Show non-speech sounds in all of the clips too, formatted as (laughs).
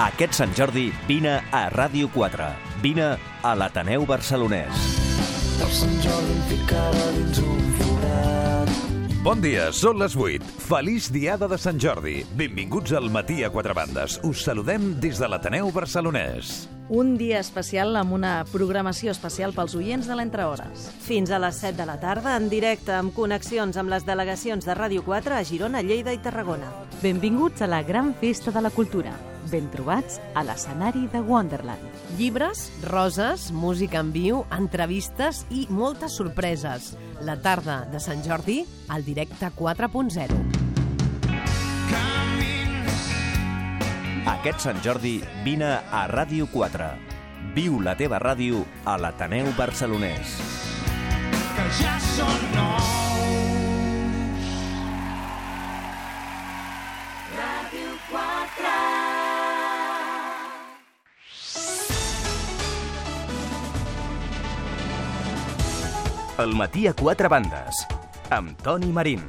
Aquest Sant Jordi vine a Ràdio 4. Vine a l'Ateneu Barcelonès. Per Sant Jordi em ficava dins un forat. Bon dia, són les 8. Feliç Diada de Sant Jordi. Benvinguts al Matí a Quatre Bandes. Us saludem des de l'Ateneu Barcelonès. Un dia especial amb una programació especial pels oients de l'Entrehores. Fins a les 7 de la tarda, en directe amb connexions amb les delegacions de Ràdio 4 a Girona, Lleida i Tarragona. Benvinguts a la gran festa de la cultura. Ben trobats a l'escenari de Wonderland. Llibres, roses, música en viu, entrevistes i moltes sorpreses. La tarda de Sant Jordi, al directe 4.0. Aquest Sant Jordi vine a Ràdio 4. Viu la teva ràdio a l'Ateneu Barcelonès. Que ja són nous. El matí a quatre bandes. Amb Toni Marín.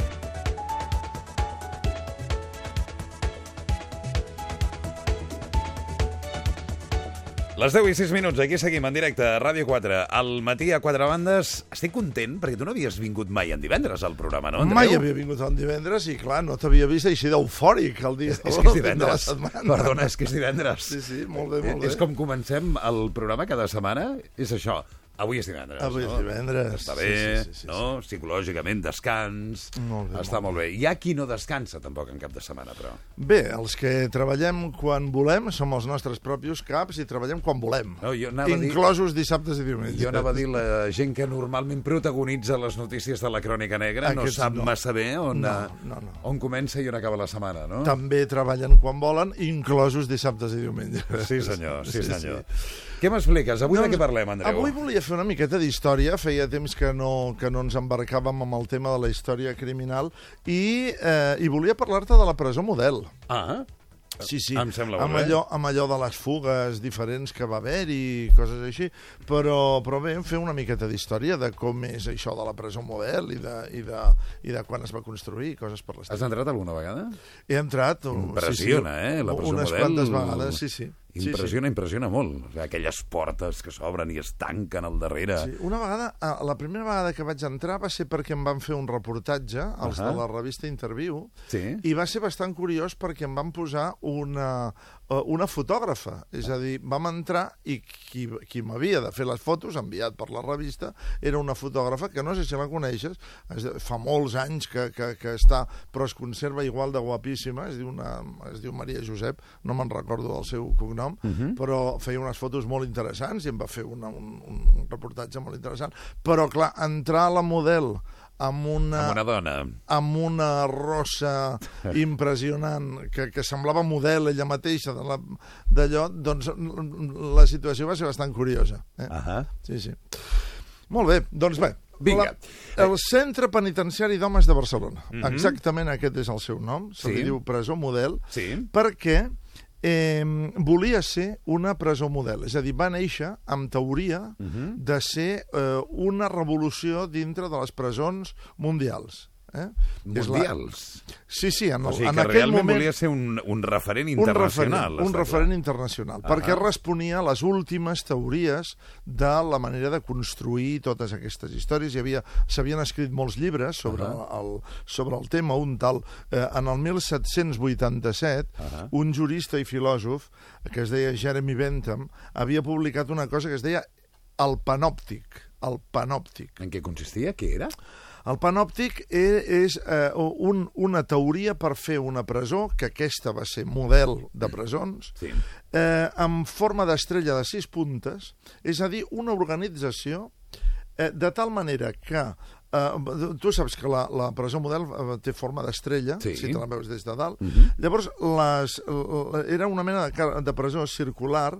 Les 10 i 6 minuts, aquí seguim en directe a Ràdio 4. Al matí a Quatre Bandes. Estic content perquè tu no havies vingut mai en divendres al programa, no, Andreu? Mai havia vingut en divendres i, clar, no t'havia vist així d'eufòric el dia És que és de la divendres. setmana. Perdona, és que és divendres. Sí, sí, molt bé, molt bé. És com comencem el programa cada setmana. És això. Avui és divendres. Avui és no? divendres. Està Sí, bé, sí, sí, sí, no? Psicològicament, descans. Molt bé, Està molt bé. Hi ha qui no descansa tampoc en cap de setmana, però. Bé, els que treballem quan volem som els nostres propis caps i treballem quan volem. No, jo a dir- Inclosos dissabtes i diumenges. Jo anava a dir la gent que normalment protagonitza les notícies de la Crònica Negra no Aquests sap no. massa bé on, No, eh, no, no. on comença i on acaba la setmana, no? També treballen quan volen, inclosos dissabtes i diumenges. Sí, senyor, sí, senyor. Què m'expliques? Avui de què parlem, Andreu? Doncs Avui volia fer una miqueta d'història. Feia temps que no, que no ens embarcàvem amb el tema de la història criminal i, eh, i volia parlar-te de la presó model. Ah, Sí, sí. Em sembla amb bé. allò, amb allò de les fugues diferents que va haver-hi, coses així. Però, però bé, fer una miqueta d'història de com és això de la presó model i de, i de, i de quan es va construir, coses per l'estil. has entrat alguna vegada? He entrat... Impressiona, sí, sí, eh, la presó unes model. quantes vegades, sí, sí. Impressiona, impressiona molt. O sigui, aquelles portes que s'obren i es tanquen al darrere. Sí, una vegada, eh, la primera vegada que vaig entrar va ser perquè em van fer un reportatge, els Ahà. de la revista Interview, Sí. i va ser bastant curiós perquè em van posar una, una fotògrafa. És a dir, vam entrar i qui, qui m'havia de fer les fotos, enviat per la revista, era una fotògrafa que no sé si la coneixes, es, fa molts anys que, que, que està, però es conserva igual de guapíssima, es diu, una, es diu Maria Josep, no me'n recordo del seu cognom, però feia unes fotos molt interessants i em va fer una, un, un reportatge molt interessant. Però, clar, entrar a la model amb una, Amb una dona. amb una rossa (laughs) impressionant, que, que semblava model ella mateixa d'allò, doncs la situació va ser bastant curiosa. Eh? Ahà. Sí, sí. Molt bé, doncs bé. Vinga. La, el Centre Penitenciari d'Homes de Barcelona. Mhm. Exactament aquest és el seu nom. Se Sí. li diu presó model Sí. perquè eh, volia ser una presó model. És a dir, va néixer amb teoria Mhm. de ser eh, una revolució dintre de les presons mundials. Eh? És la- Mundials. Sí, sí, en, O sigui en que aquell realment moment... volia ser un, un referent un internacional. referent, un referent internacional, Ah. perquè responia a les últimes teories de la manera de construir totes aquestes històries. Hi havia S'havien escrit molts llibres sobre, Ah. el, sobre el tema. Un tal, eh, en el 1787, Ah. un jurista i filòsof que es deia Jeremy Bentham havia publicat una cosa que es deia el panòptic. El panòptic. En què consistia? Què era? El panòptic és, és eh, un, una teoria per fer una presó, que aquesta va ser model de presons, Sí. eh, en forma d'estrella de sis puntes, és a dir, una organització eh, de tal manera que eh, tu saps que la, la presó model eh, té forma d'estrella, Sí. si te la veus des de dalt. Mhm. Llavors, les, era una mena de, de presó circular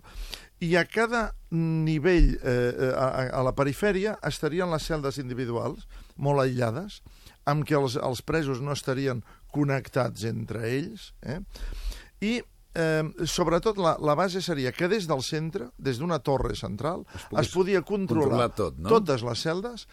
i a cada nivell, eh, eh, a, a la perifèria, estarien les celdes individuals, molt aïllades, amb què els, els presos no estarien connectats entre ells, eh? i eh, sobretot la, la base seria que des del centre, des d'una torre central, es, pogués podia controlar, controlar tot, no? totes les celdes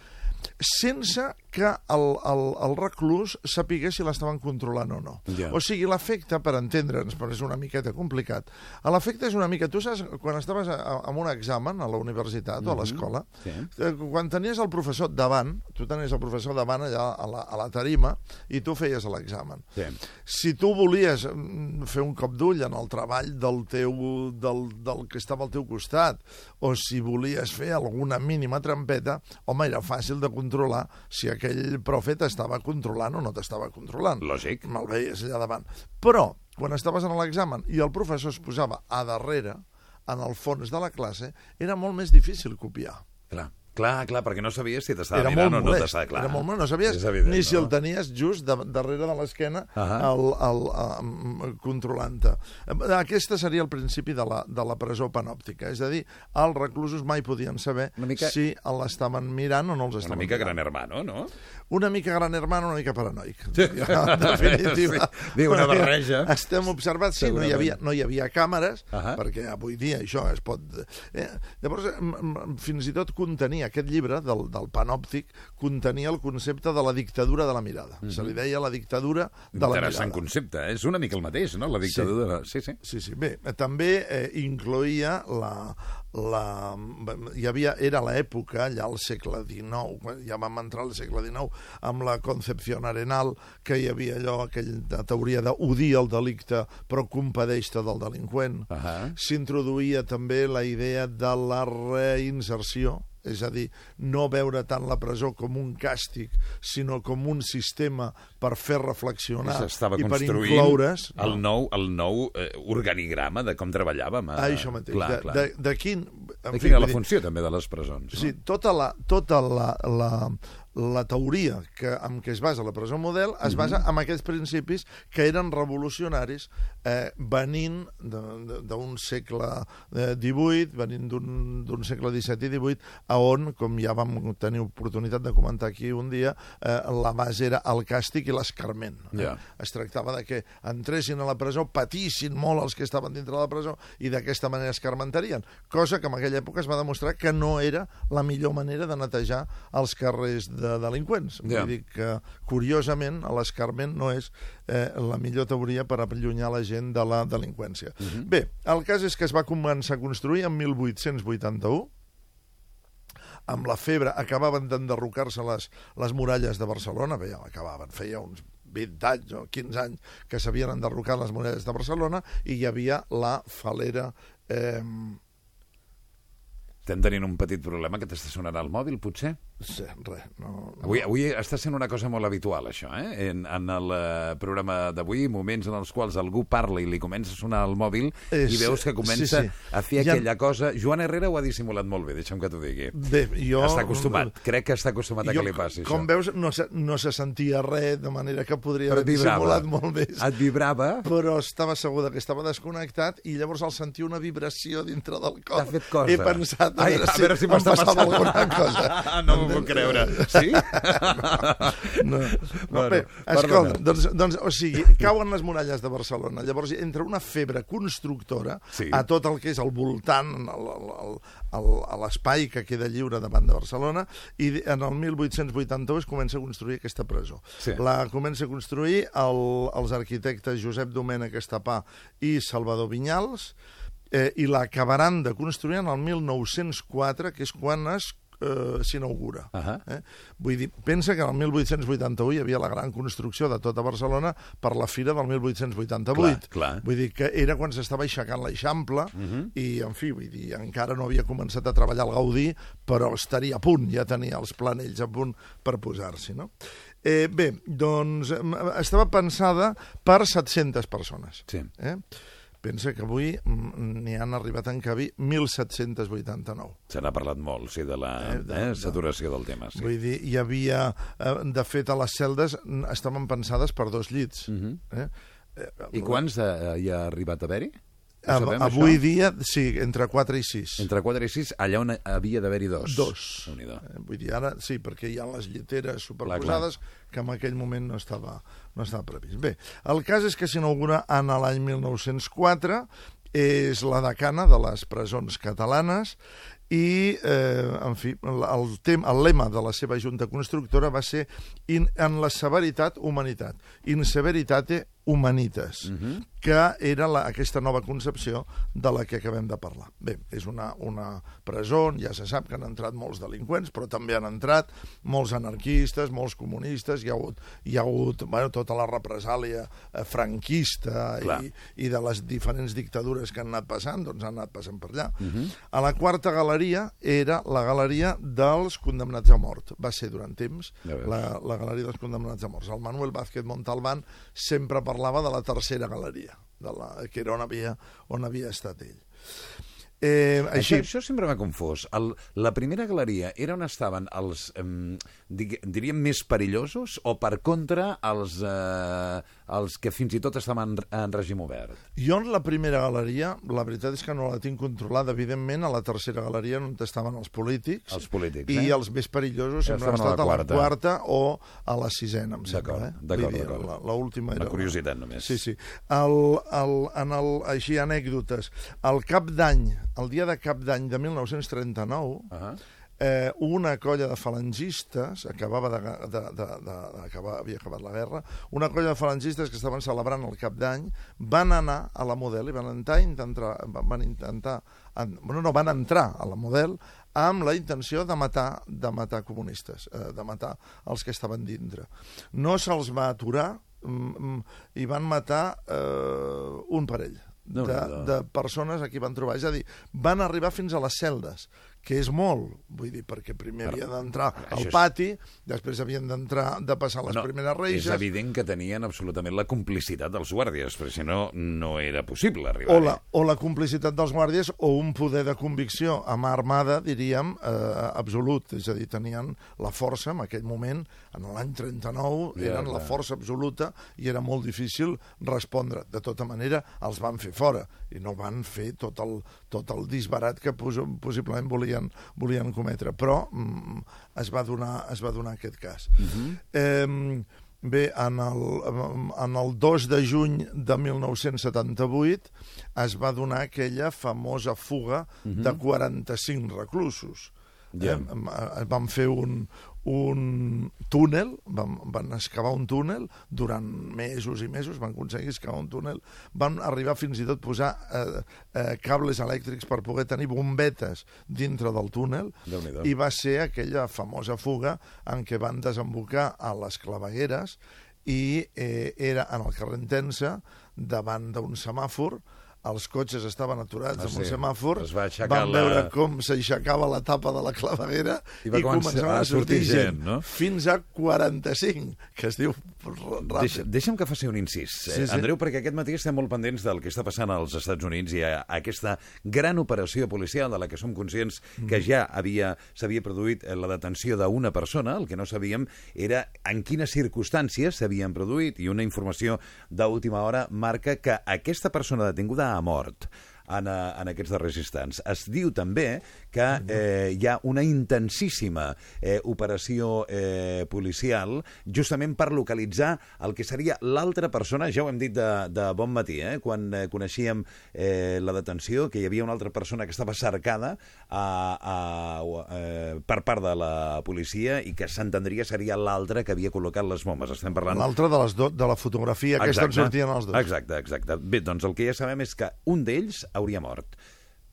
sense que el, el, el reclús sapigués si l'estaven controlant o no. Ja. O sigui, l'efecte, per entendre'ns, però és una miqueta complicat, l'efecte és una mica... Tu saps, quan estaves en un examen a la universitat o a l'escola, Sí. eh, quan tenies el professor davant, tu tenies el professor davant allà a la, a la tarima i tu feies l'examen. Sí. Si tu volies mm, fer un cop d'ull en el treball del, teu, del, del que estava al teu costat, o si volies fer alguna mínima trampeta, home, era fàcil de controlar si aquell profe t'estava controlant o no t'estava controlant. Lògic. Me'l veies allà davant. Però, quan estaves en l'examen i el professor es posava a darrere, en el fons de la classe, era molt més difícil copiar. Clar. Clar, clar, perquè no sabies si t'estava Era mirant molt o no t'estava clar. era molt molest, no sabies evident, ni si no? el tenies just de, darrere de l'esquena el, el, controlant-te. Aquesta seria el principi de la, de la presó panòptica, és a dir, els reclusos mai podien saber Una mica- si l'estaven mirant o no els Una estaven mica mirant. gran hermano, no? Una mica gran hermano, una mica paranoic. (laughs) Ja, en definitiva. Sí, diu, una barreja. Estem observats, sí, no hi, havia, no hi havia càmeres, Ahà. perquè avui dia això es pot... Eh, llavors, m- m- fins i tot contenia, aquest llibre del, del panòptic, contenia el concepte de la dictadura de la mirada. Se li deia la dictadura de la Interessant mirada. concepte, eh? és una mica el mateix, no? La dictadura... Sí, sí. Sí, sí. Bé, eh, també eh, incloïa la, la... Hi havia... Era l'època, allà al segle XIX, quan ja vam entrar al segle XIX, amb la Concepción Arenal, que hi havia allò, aquella teoria d'odir el delicte, però compadeix-te del delinqüent. Ahà. S'introduïa també la idea de la reinserció, és a dir, no veure tant la presó com un càstig, sinó com un sistema per fer reflexionar i per incloure's... el nou, el nou eh, organigrama de com treballàvem. Eh? Ah, això mateix. Clar, de, clar. de, de quin... en De fi, quina la dir, funció, també, de les presons? No? Sí, tota la, tota la, la, la teoria que, en què es basa la presó model es Mhm. basa en aquests principis que eren revolucionaris eh, venint d'un segle eh, XVIII, venint d'un segle XVII i XVIII, a on, com ja vam tenir oportunitat de comentar aquí un dia, eh, la base era el càstig i l'escarment. Eh? Ja. Es tractava de que entressin a la presó, patissin molt els que estaven dintre de la presó i d'aquesta manera escarmentarien, cosa que en aquella època es va demostrar que no era la millor manera de netejar els carrers de delinqüents. Ja. Vull dir que, curiosament, l'escarment no és eh, la millor teoria per allunyar la gent de la delinqüència. Bé, el cas és que es va començar a construir en 1881, amb la febre acabaven d'enderrocar-se les, les muralles de Barcelona, bé, acabaven, feia uns 20 anys o 15 anys que s'havien enderrocat les muralles de Barcelona i hi havia la falera... Eh, Estem tenint un petit problema que t'està sonant al mòbil, potser? sí, res, no, no. Avui, avui està sent una cosa molt habitual, això, eh? En, en el eh, programa d'avui, moments en els quals algú parla i li comença a sonar el mòbil És- i veus que comença sí, sí. a fer Ja- aquella cosa... Joan Herrera ho ha dissimulat molt bé, deixa'm que t'ho digui. Bé, jo... Està acostumat, crec que està acostumat a Jo, que li passi com això. veus, no se, no se sentia res, de manera que podria Però haver vibrava. dissimulat molt més. Et vibrava? Però estava segur de que estava desconnectat i llavors al sentir una vibració dintre del cor T'ha fet cosa. he pensat a, Ai, veure, a veure si m'està passant. alguna cosa. (laughs) no m'ho puc creure. Sí? (laughs) No. Bueno, Bé, escolta, doncs, doncs, o sigui, cauen les muralles de Barcelona. Llavors entra una febre constructora Sí. a tot el que és el voltant, el, el, el, el, a l'espai que queda lliure davant de Barcelona, i en el 1881 es comença a construir aquesta presó. Sí. La comença a construir el, els arquitectes Josep Domènech Estapà i Salvador Vinyals, eh, i l'acabaran de construir en el 1904, que és quan es eh, s'inaugura. Ahà. Eh? Vull dir, pensa que en el 1881 hi havia la gran construcció de tota Barcelona per la fira del 1888. Clar, clar. Vull dir que era quan s'estava aixecant l'Eixample i, en fi, vull dir, encara no havia començat a treballar el Gaudí, però estaria a punt, ja tenia els planells a punt per posar-s'hi, no? Eh, bé, doncs estava pensada per 700 persones. Sí. Eh? Pensa que avui mm, n'hi han arribat a encabir 1.789. Se n'ha parlat molt, sí, de la Eh, de- eh, saturació del tema. Sí. Vull dir, hi havia... Eh, de fet, a les celdes estaven pensades per dos llits. Mhm. eh? Eh, I quants eh, hi ha arribat a haver-hi? Sabem, avui això? dia, sí, entre 4 i 6. Entre 4 i 6, allà on havia d'haver-hi dos. Dos. Déu-n'hi-do. Eh, Vull dir, ara sí, perquè hi ha les lliteres superposades que en aquell moment no estava, no estava previst. Bé, el cas és que s'inaugura en l'any 1904, és la decana de les presons catalanes i, eh, en fi, el, tem, el lema de la seva junta constructora va ser in, en la severitat, humanitat. In severitate, humanitas, uh -huh. que era la, aquesta nova concepció de la que acabem de parlar. Bé, és una, una presó on ja se sap que han entrat molts delinqüents, però també han entrat molts anarquistes, molts comunistes, hi ha hagut, hi ha hagut bueno, tota la represàlia eh, franquista i, i de les diferents dictadures que han anat passant, doncs han anat passant per allà. Uh -huh. A la quarta galeria era la galeria dels condemnats a mort. Va ser durant temps Ja la, la galeria dels condemnats a mort. El Manuel Vázquez Montalbán sempre parlava de la tercera galeria, de la, que era on havia, on havia estat ell. Eh, Això, així, això sempre m'ha confós. El, la primera galeria era on estaven els, eh, diríem, més perillosos o, per contra, els, eh, els que fins i tot estaven en, en règim obert? jo en la primera galeria, la veritat és que no la tinc controlada, evidentment, a la tercera galeria on estaven els polítics, Els polítics, i eh? els més perillosos Ja sempre han estaven a estat la a la quarta. quarta o a la sisena, em sembla. Eh? d'acord, dir, d'acord. la- L'última Una era... curiositat, només. Sí, sí. El, el, en el, així, anècdotes. El cap d'any, el dia de cap d'any de 1939, Uh -huh. eh, una colla de falangistes, acabava de, de, de, de, de acabar, havia acabat la guerra, una colla de falangistes que estaven celebrant el cap d'any, van anar a la Model i van entrar, intentar, van intentar, en, bueno, no, van entrar a la Model amb la intenció de matar, de matar comunistes, eh, de matar els que estaven dintre. No se'ls va aturar mm, mm, i van matar eh, un parell de, de persones a qui van trobar. És a dir, van arribar fins a les celdes, que és molt, vull dir, perquè primer havia d'entrar al és- pati, després havien d'entrar, de passar les No, primeres és reixes, evident que tenien absolutament la complicitat dels guàrdies, perquè si no, no era possible arribar. o la, o la complicitat dels guàrdies o un poder de convicció a mà armada, diríem, eh, absolut. És a dir, tenien la força en aquell moment, en l'any 39, Ja, eren la clar. força absoluta i era molt difícil respondre. De tota manera, els van fer fora i no van fer tot el, tot el disbarat que pos possiblement volien, volien cometre. Però mm, es, va donar, es va donar aquest cas. Uh -huh. eh, Bé, en el, en el 2 de juny de 1978 es va donar aquella famosa fuga de 45 reclusos. Ja. Eh, eh, van fer un, un túnel, van, van excavar un túnel durant mesos i mesos, van aconseguir excavar un túnel, van arribar fins i tot a posar eh, eh, cables elèctrics per poder tenir bombetes dintre del túnel i va ser aquella famosa fuga en què van desembocar a les clavegueres i eh, era en el carrer Entença, davant d'un semàfor, els cotxes estaven aturats Ah, amb un sí. semàfor, Es va van la- veure com s'aixecava la tapa de la claveguera I i, va començar començaven a a sortir gent, gent, no? fins a 45, que es diu ràpid. Deixa, deixa'm que faci un incís, Sí, eh, sí. Andreu, perquè aquest matí estem molt pendents del que està passant als Estats Units i a, a aquesta gran operació policial de la que som conscients Mm. que ja havia s'havia produït eh, la detenció d'una persona, el que no sabíem era en quines circumstàncies s'havien produït i una informació d'última hora marca que aquesta persona detinguda ha mort en, eh, en aquests darrers instants. Es diu també que eh, hi ha una intensíssima eh, operació eh, policial justament per localitzar el que seria l'altra persona, ja ho hem dit de, de bon matí, eh, quan eh, coneixíem eh, la detenció, que hi havia una altra persona que estava cercada a, a, eh, per part de la policia i que s'entendria seria l'altre que havia col·locat les bombes. Estem parlant L'altre de, les do, de la fotografia, aquesta en sortien els dos. Exacte, exacte. Bé, doncs el que ja sabem és que un d'ells hauria mort.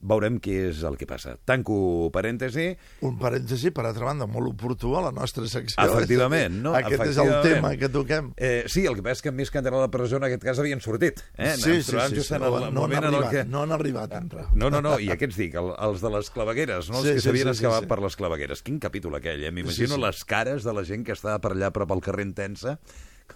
Veurem què és el que passa. Tanco parèntesi. Un parèntesi, per altra banda, molt oportú a la nostra secció. Efectivament, no? Aquest és el Efectivament. tema que toquem. Eh, sí, el que passa és que més que entrar a la presó en aquest cas havien sortit. Eh? Sí, sí, sí, sí, no, el no, han arribat, que... no han arribat a entrar. No, no, no, i aquests dic, el, els de les clavegueres, no? Els Sí, que sí, s'havien sí, sí, excavat sí. per les clavegueres. Quin capítol aquell, eh? M'imagino Sí, sí. les cares de la gent que estava per allà prop al carrer Intensa,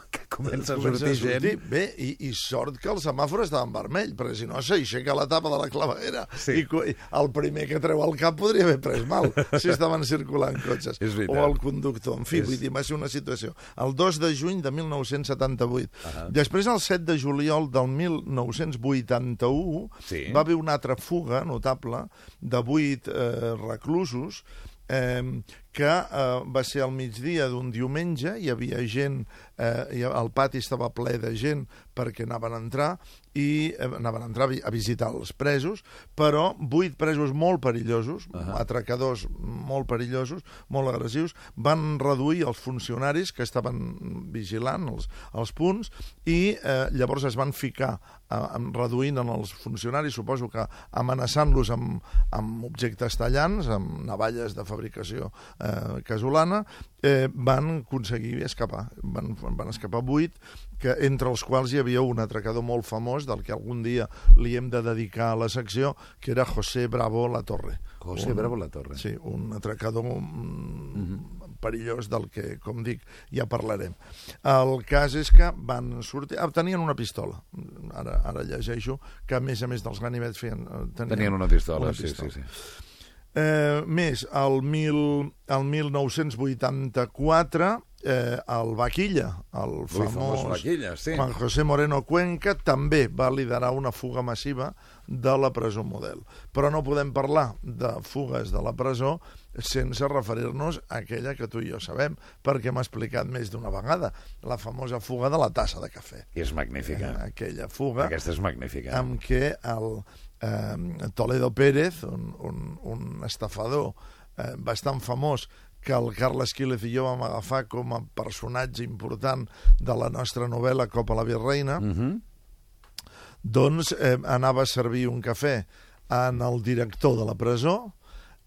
que comença a sortir gent... Bé, i, i sort que el semàfor estava en vermell, perquè si no s'aixeca la tapa de la claveguera Sí. i el primer que treu el cap podria haver pres mal (laughs) si estaven circulant cotxes. O el conductor. En fi, És- vull dir, va ser una situació. El 2 de juny de 1978. Després, el 7 de juliol del 1981, Sí. va haver una altra fuga notable de vuit eh, reclusos eh, que eh, va ser al migdia d'un diumenge, hi havia gent, eh, i el pati estava ple de gent perquè anaven a entrar, i eh, anaven a entrar a vi- a visitar els presos, però vuit presos molt perillosos, uh -huh. atracadors molt perillosos, molt agressius, van reduir els funcionaris que estaven vigilant els, els punts i eh, llavors es van ficar eh, reduint en els funcionaris, suposo que amenaçant-los amb, amb objectes tallants, amb navalles de fabricació eh, casolana, eh, van aconseguir escapar. Van, van escapar vuit, que, entre els quals hi havia un atracador molt famós, del que algun dia li hem de dedicar a la secció, que era José Bravo La Torre. José Bravo La Torre. Sí, un atracador mm, perillós del que, com dic, ja parlarem. El cas és que van sortir... Ah, tenien una pistola. Ara, ara llegeixo que, a més a més dels ganivets, feien, eh, tenien, Tenien una pistola, una sí, pistola. sí, sí. Eh, més, el, mil, el 1984, eh, el Vaquilla, el famós, famós Vaquilla, sí. Juan José Moreno Cuenca, també va liderar una fuga massiva de la presó model. Però no podem parlar de fugues de la presó sense referir-nos a aquella que tu i jo sabem, perquè m'ha explicat més d'una vegada, la famosa fuga de la tassa de cafè. És magnífica. Eh, aquella fuga Aquesta és magnífica. amb què el eh, Toledo Pérez, un, un, un estafador eh, bastant famós, que el Carles Quílez i jo vam agafar com a personatge important de la nostra novel·la Copa la Virreina, Mm -hmm. doncs eh, anava a servir un cafè en el director de la presó,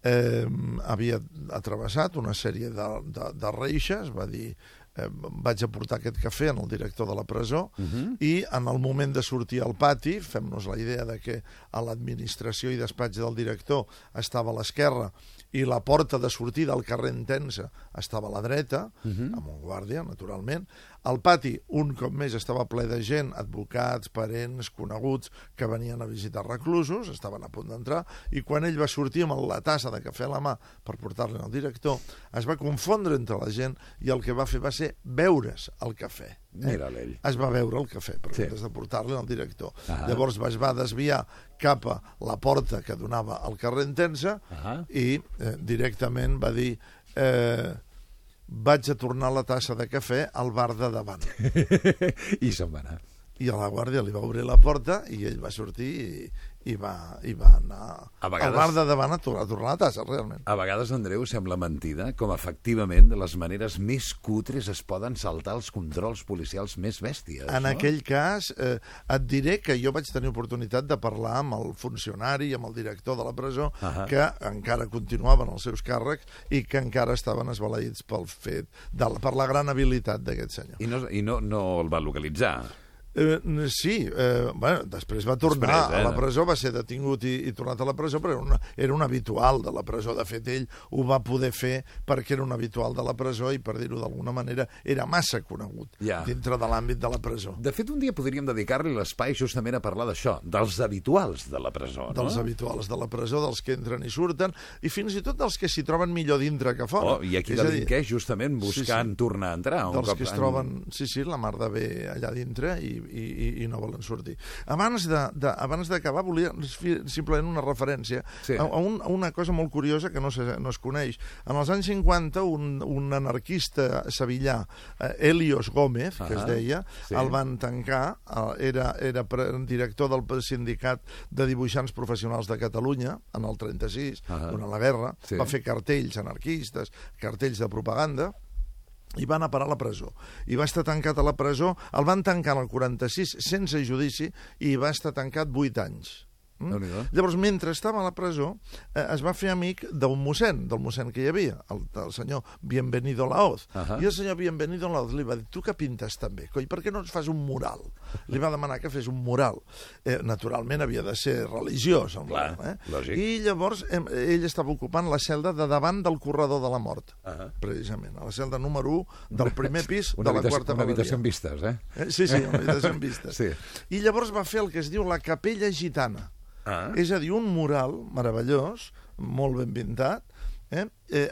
eh, havia atravessat una sèrie de, de, de reixes, va dir eh, vaig a portar aquest cafè el director de la presó uh -huh. i en el moment de sortir al pati, fem-nos la idea de que a l'administració i despatx del director estava a l'esquerra i la porta de sortida al carrer Intensa estava a la dreta, uh -huh. amb un guàrdia, naturalment. El pati, un cop més, estava ple de gent, advocats, parents, coneguts, que venien a visitar reclusos, estaven a punt d'entrar, i quan ell va sortir amb la tassa de cafè a la mà per portar-li al director, es va confondre entre la gent i el que va fer va ser beure's el cafè. Eh? Mira'l ell. Es va beure el cafè, però Sí. de portar-li al director. Ah. Llavors es va desviar cap a la porta que donava al carrer Intensa Ah. i eh, directament va dir eh, vaig a tornar la tassa de cafè al bar de davant. (laughs) I se'n va anar. I a la guàrdia li va obrir la porta i ell va sortir i, i, va, i va anar A vegades- al bar de davant a, tor a tornar la tassa, realment. A vegades, Andreu, sembla mentida com efectivament de les maneres més cutres es poden saltar els controls policials més bèsties. En no? aquell cas, eh, et diré que jo vaig tenir oportunitat de parlar amb el funcionari i amb el director de la presó, Ahà. que encara continuaven els seus càrrecs i que encara estaven esbalaïts pel fet, de, per la gran habilitat d'aquest senyor. I, no, i no, no el va localitzar. Eh, sí, eh, bueno, després va tornar Després, eh, eh, a la no? presó, va ser detingut i, i tornat a la presó, però era, una, era un habitual de la presó. De fet, ell ho va poder fer perquè era un habitual de la presó i, per dir-ho d'alguna manera, era massa conegut Ja. dintre de l'àmbit de la presó. De fet, un dia podríem dedicar-li l'espai justament a parlar d'això, dels habituals de la presó, no? dels habituals de la presó, dels que entren i surten, i fins i tot dels que s'hi troben millor dintre que fora. Oh, I aquí És dir, justament buscant sí. tornar a entrar. un dels cop que es troben, sí, sí, la mar de bé allà dintre i, i, i- i no volen sortir. Abans de, de, abans d'acabar, volia simplement una referència Sí. a, a, un, a una cosa molt curiosa que no, se, no es coneix. En els anys 50, un, un anarquista sevillà, eh, Helios Gómez, que es Ah, deia, sí. el van tancar, eh, era, era pre- director del sindicat de dibuixants professionals de Catalunya, en el 36, Ah. durant la guerra, Sí. va fer cartells anarquistes, cartells de propaganda, i va anar a parar a la presó. I va estar tancat a la presó, el van tancar en el 46 sense judici i va estar tancat 8 anys. Mm? Llavors, mentre estava a la presó, eh, es va fer amic d'un mossèn, del mossèn que hi havia, el, el senyor Bienvenido Laoz. Ahà. I el senyor Bienvenido Laoz li va dir, tu que pintes també, coi, per què no ens fas un mural? Li va demanar que fes un mural. Eh, naturalment havia de ser religiós. El Clar, eh? lògic. I llavors eh, ell estava ocupant la celda de davant del corredor de la mort, Ahà. precisament, a la celda número 1 del primer (laughs) pis de la quarta una habitació amb vistes, eh? Eh, Sí, sí, una habitació amb vistes. (laughs) Sí. I llavors va fer el que es diu la capella gitana. Ah. És a dir, un mural meravellós, molt ben pintat, eh? Eh,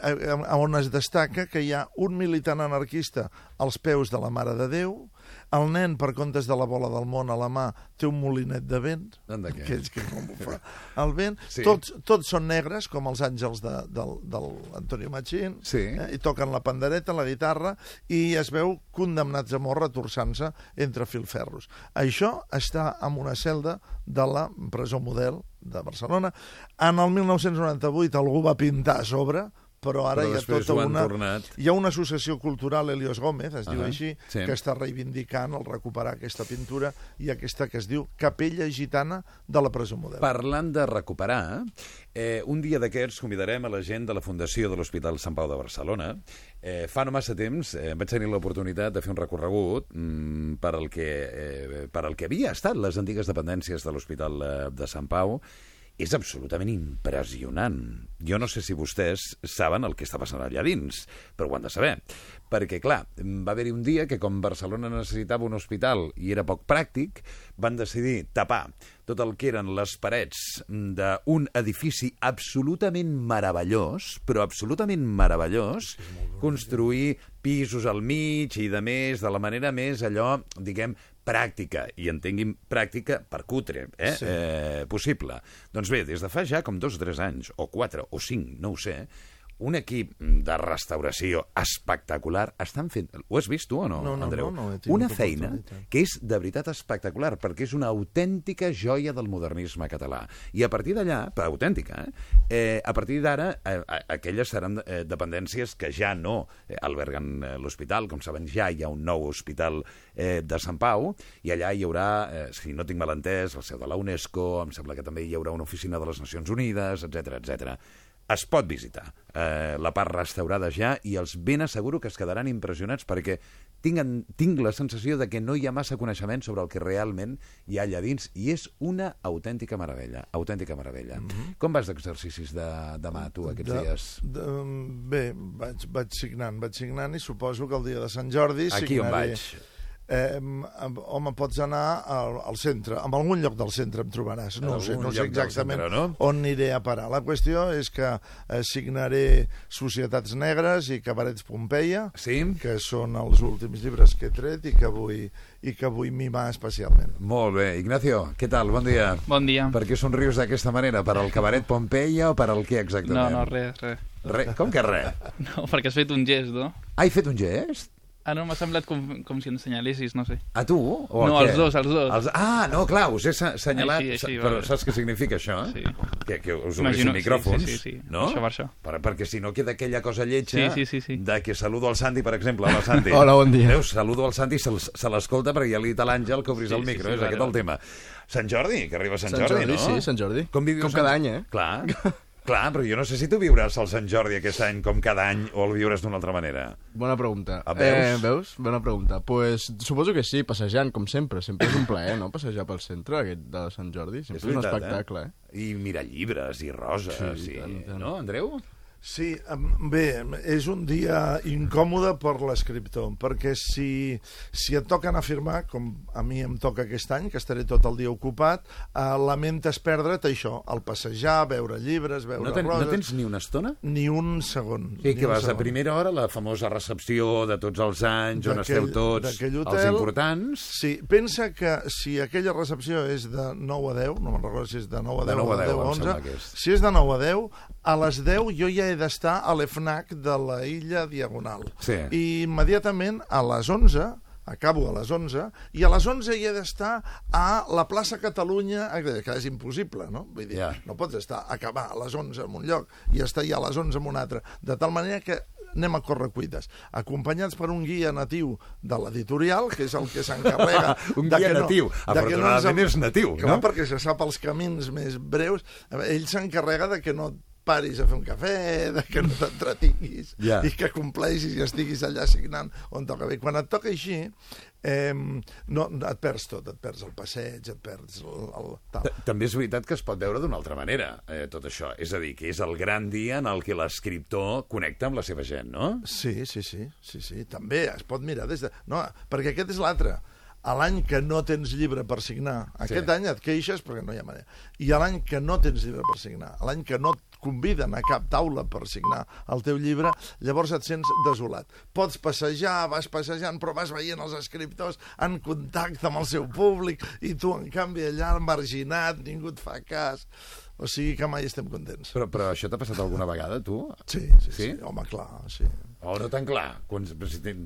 on es destaca que hi ha un militant anarquista als peus de la Mare de Déu, El nen, per comptes de la bola del món a la mà, té un molinet de vent, Anda, què? que és que com ho fa el vent. Sí. Tots, tots són negres, com els àngels de, del, del Antonio Machín, Sí. eh? i toquen la pandereta, la guitarra, i es veu condemnats a mort retorçant-se entre filferros. Això està en una celda de la presó model de Barcelona. En el 1998 algú va pintar a sobre, però ara Però hi ha tota una... tornat. Hi ha una associació cultural, Helios Gómez, es diu Ahà, així, sí. que està reivindicant el recuperar aquesta pintura i aquesta que es diu Capella Gitana de la presó model. Parlant de recuperar, eh, un dia d'aquests convidarem a la gent de la Fundació de l'Hospital Sant Pau de Barcelona. Eh, fa no massa temps eh, vaig tenir l'oportunitat de fer un recorregut mm, per, al que, eh, per al que havia estat les antigues dependències de l'Hospital eh, de Sant Pau. És absolutament impressionant. Jo no sé si vostès saben el que està passant allà dins, però ho han de saber. Perquè, clar, va haver-hi un dia que com Barcelona necessitava un hospital i era poc pràctic, van decidir tapar tot el que eren les parets d'un edifici absolutament meravellós, però absolutament meravellós, construir pisos al mig i de més, de la manera més allò, diguem, pràctica, i entenguin pràctica per cutre, eh? Sí. eh possible. Doncs bé, des de fa ja com dos o tres anys, o quatre, o cinc, no ho sé, un equip de restauració espectacular estan fent... Ho has vist tu o no, No, no, Andreu? no, no tingut una feina que és de veritat espectacular, perquè és una autèntica joia del modernisme català. I a partir d'allà, autèntica, eh? eh a partir d'ara, eh, aquelles seran eh, dependències que ja no eh, alberguen eh, l'hospital. Com saben, ja hi ha un nou hospital eh, de Sant Pau, i allà hi haurà, eh, si no tinc mal entès, la seu de la UNESCO, em sembla que també hi haurà una oficina de les Nacions Unides, etc etc. Es pot visitar eh, la part restaurada ja i els ben asseguro que es quedaran impressionats perquè tinguen, tinc la sensació de que no hi ha massa coneixement sobre el que realment hi ha allà dins i és una autèntica meravella, autèntica meravella. Mm -hmm. Com vas d'exercicis de, de mà, tu, aquests dies? De, bé, vaig, vaig signant, vaig signant i suposo que el dia de Sant Jordi Aquí on signaré... vaig? Eh, em- home, pots anar al, al centre, en algun lloc del centre em trobaràs, no sé, no sé exactament centre, no? on aniré a parar. La qüestió és que eh, signaré Societats Negres i Cabarets Pompeia, Sí? que són els últims llibres que he tret i que vull, i que vull mimar especialment. Molt bé. Ignacio, què tal? Bon dia. Bon dia. Per què somrius d'aquesta manera? Per al cabaret Pompeia o per al què exactament? No, no, res, res. Re, com que res? (laughs) No, perquè has fet un gest, no? Ah, he fet un gest? Ah, no, m'ha semblat com, com si ens senyalessis, no sé. A tu? O No, a què? els dos, els dos. Els... Ah, no, clar, us he se- senyalat... Així, així, però vale. saps què significa això? Sí. Que, que us obrissin micròfons, sí, sí, sí, sí. no? Això, per això. Per, perquè si no queda aquella cosa lletja Sí, sí, sí, sí. de que saludo al Santi, per exemple. Hola, Santi. (laughs) Hola, bon dia. Veus, saludo al Santi se, se l'escolta perquè ja li dit a l'Àngel que obris Sí, el sí, micro, sí, és vale, aquest el vale. tema. Sant Jordi, que arriba Sant, Sant Jordi, no? sí, Sant Jordi. Com, viviu Com Sant- cada any, eh? Clar, (laughs) clar, però jo no sé si tu viuràs el Sant Jordi aquest any com cada any o el viuràs d'una altra manera. Bona pregunta. Ah, veus? Eh, veus? Bona pregunta. Pues, suposo que sí, passejant, com sempre. Sempre és un plaer, no?, passejar pel centre aquest de Sant Jordi. Sempre és, un veritat, espectacle, eh? eh? I mirar llibres i roses, Sí, i... tant, tant. no, Andreu? Sí, bé, és un dia incòmode per l'escriptor, perquè si, si et anar a firmar, com a mi em toca aquest any, que estaré tot el dia ocupat, eh, lamentes perdre't això, el passejar, veure llibres, veure No, ten, roses... no tens ni una estona? Ni un segon. Sí, que vas a segon. primera hora, la famosa recepció de tots els anys, on esteu tots d'aquell els hotel. importants. Sí, pensa que si aquella recepció és de 9 a 10, no me'n recordo si és de 9 a 10 De 9 a o de 10, 10 a em sembla 11, que és. si és de 9 a 10, a les 10 jo ja he d'estar a l'EFNAC de la illa Diagonal. Sí. I immediatament a les 11 acabo a les 11, i a les 11 hi he d'estar a la plaça Catalunya, eh, que és impossible, no? Vull dir, Ja. no pots estar, acabar a les 11 en un lloc i estar ja a les 11 en un altre, de tal manera que anem a córrer cuites, acompanyats per un guia natiu de l'editorial, que és el que s'encarrega... (laughs) Un guia que natiu. Afortunadament ens- és natiu, Clar, no? perquè se sap els camins més breus. Ell s'encarrega de que no paris a fer un cafè, (laughs) de que no t'entretinguis, Ja. i que compleixis i estiguis allà signant on toca bé. Quan et toca així, eh, no, et perds tot, et perds el passeig, et perds el, el tal. Ta- També és veritat que es pot veure d'una altra manera, eh, tot això. És a dir, que és el gran dia en el que l'escriptor connecta amb la seva gent, no? Sí, sí, sí, sí, sí, també es pot mirar des de... No, perquè aquest és l'altre. A l'any que no tens llibre per signar, aquest Sí. any et queixes perquè no hi ha manera. I a l'any que no tens llibre per signar, a l'any que no conviden a cap taula per signar el teu llibre, llavors et sents desolat. Pots passejar, vas passejant, però vas veient els escriptors en contacte amb el seu públic i tu, en canvi, allà marginat, ningú et fa cas. O sigui que mai estem contents. Però, però això t'ha passat alguna vegada, tu? Sí, sí, sí, sí. home, clar, sí. O no tan clar, quan si ten,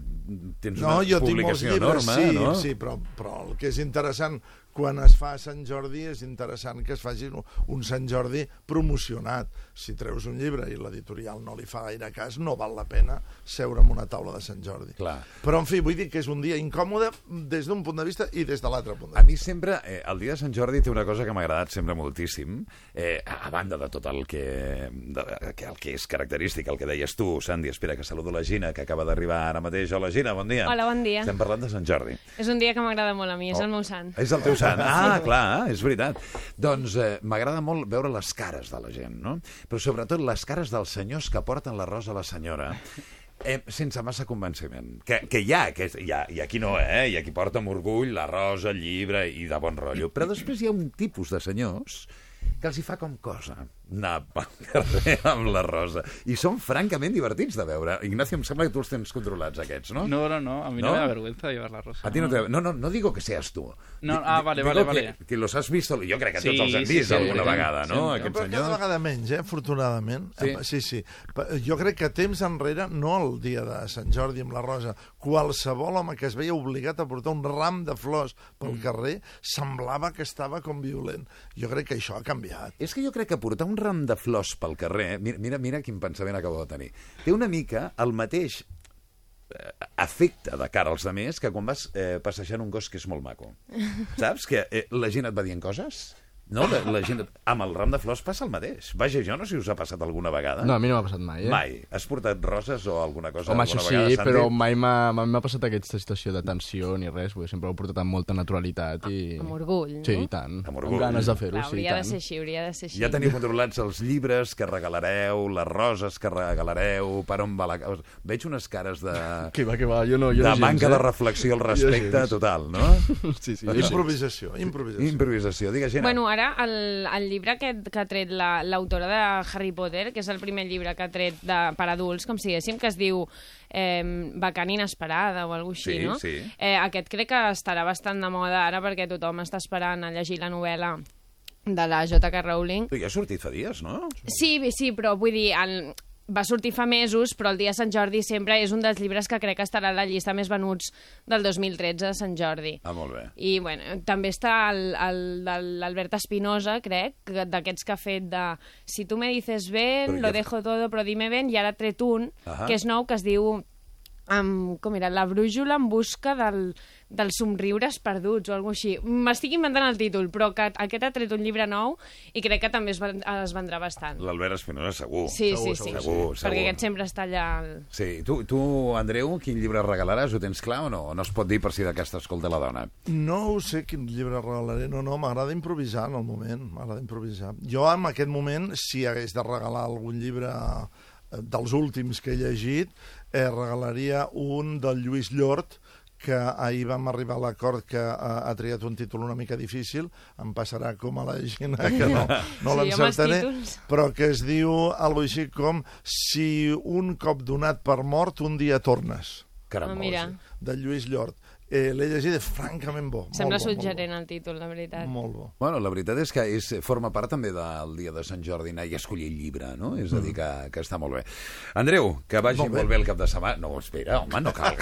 tens No, una jo tinc publicació llibres, enorme, sí, no? sí, però, però el que és interessant quan es fa Sant Jordi és interessant que es faci un Sant Jordi promocionat. Si treus un llibre i l'editorial no li fa gaire cas, no val la pena seure en una taula de Sant Jordi. Clar. Però, en fi, vull dir que és un dia incòmode des d'un punt de vista i des de l'altre punt de A vista. mi sempre, eh, el dia de Sant Jordi té una cosa que m'ha agradat sempre moltíssim, eh, a banda de tot el que, de, que, el que és característic, el que deies tu, Sandy, espera que saludo la Gina, que acaba d'arribar ara mateix. Hola, Gina, bon dia. Hola, bon dia. Estem parlant de Sant Jordi. És un dia que m'agrada molt a mi, és Oh. el meu sant. És el teu sant. (laughs) Ah, clar, és veritat. Doncs eh, m'agrada molt veure les cares de la gent, no? Però sobretot les cares dels senyors que porten la rosa a la senyora, eh, sense massa convenciment. Que, que hi ha, que hi ha, hi ha qui no, eh? Hi ha qui porta amb orgull la rosa, el llibre i de bon rotllo. Però després hi ha un tipus de senyors que els hi fa com cosa anar pel (laughs) carrer amb la rosa. I són francament divertits de veure. Ignacio, em sembla que tu els tens controlats, aquests, no? No, no, no, a mí no, ¿No? me da vergüenza llevar la rosa. A ti no te... No, no, no digo que seas tú. No, ah, vale, digo vale, que, vale. Que los has visto... Jo crec que Sí, tots els hem sí, vist sí, alguna sí, vegada, no? sempre. Aquest Però cada senyor... vegada menys, eh, afortunadament. Sí. Eh, sí, sí. Jo crec que temps enrere, no el dia de Sant Jordi amb la rosa, qualsevol home que es veia obligat a portar un ram de flors pel Mm. carrer semblava que estava com violent. Jo crec que això ha canviat. És que jo crec que portar un ram de flors pel carrer... Mira, mira, mira quin pensament acabo de tenir. Té una mica el mateix eh, efecte de cara als demés que quan vas eh, passejant un gos que és molt maco. (laughs) Saps? Que eh, la gent et va dient coses? No, la, la gent... Amb el ram de flors passa el mateix. Vaja, jo no sé si us ha passat alguna vegada. No, a mi no m'ha passat mai, eh? Mai. Has portat roses o alguna cosa Home, alguna això sí, però mai m'ha mai m'ha passat aquesta situació de tensió ni res, perquè sempre ho he portat amb molta naturalitat i... Amb orgull, no? Sí, i tant. Amb Amb, orgull. ganes de fer-ho, sí, i hauria de ser així, hauria de ser així. Ja teniu controlats els llibres que regalareu, les roses que regalareu, per on va la... Veig unes cares de... (laughs) Que va, que va, jo no... Jo de no manca gens, de eh? reflexió al respecte total, no? (laughs) Sí, sí. Improvisació, improvisació. Improvisació, digues, Gina. Bueno, ara el, el llibre aquest que ha tret la- l'autora de Harry Potter, que és el primer llibre que ha tret de, per adults, com si diguéssim, que es diu eh, Vacant inesperada o alguna així, Sí, no? sí. Eh, aquest crec que estarà bastant de moda ara perquè tothom està esperant a llegir la novel·la de la J.K. Rowling. Ja ha sortit fa dies, no? Sí, sí, però vull dir, el, va sortir fa mesos, però el dia de Sant Jordi sempre és un dels llibres que crec que estarà a la llista més venuts del 2013 de Sant Jordi. Ah, molt bé. I bueno, també està el, el de l'Albert Espinosa, crec, que- d'aquests que ha fet de si tu me dices ven, Però lo ja- dejo todo, però dime ven, i ara ha tret un, Ahà. que és nou, que es diu amb, com era, la brújula en busca del, dels somriures perduts o alguna així. M'estic inventant el títol, però que aquest ha tret un llibre nou i crec que també es, ven- es vendrà bastant. L'Albert Espinosa, segur. Sí, sí, sí. Segur, segur. Perquè aquest sempre està allà... Al... Sí, tu, tu, Andreu, quin llibre regalaràs? Ho tens clar o no? No es pot dir per si d'aquesta escolta la dona. No ho sé quin llibre regalaré. No, no, m'agrada improvisar en el moment. M'agrada improvisar. Jo, en aquest moment, si hagués de regalar algun llibre eh, dels últims que he llegit, eh, regalaria un del Lluís Llort, que ahir vam arribar a l'acord que ha, ha triat un títol una mica difícil, em passarà com a la Gina, que no, no Sí, l'encertaré, però que es diu alguna així com si un cop donat per mort un dia tornes. Caram, Ah, mira. De Lluís Llort. Eh, L'he llegit, és francament bo. Sembla bo, suggerent el títol, la veritat. Molt bo. Bueno, la veritat és que és, forma part també del dia de Sant Jordi anar i escollir el llibre, no? És a dir, que, que està molt bé. Andreu, que vagi Molt molt bé. bé. el cap de setmana. No, espera, home, no cal.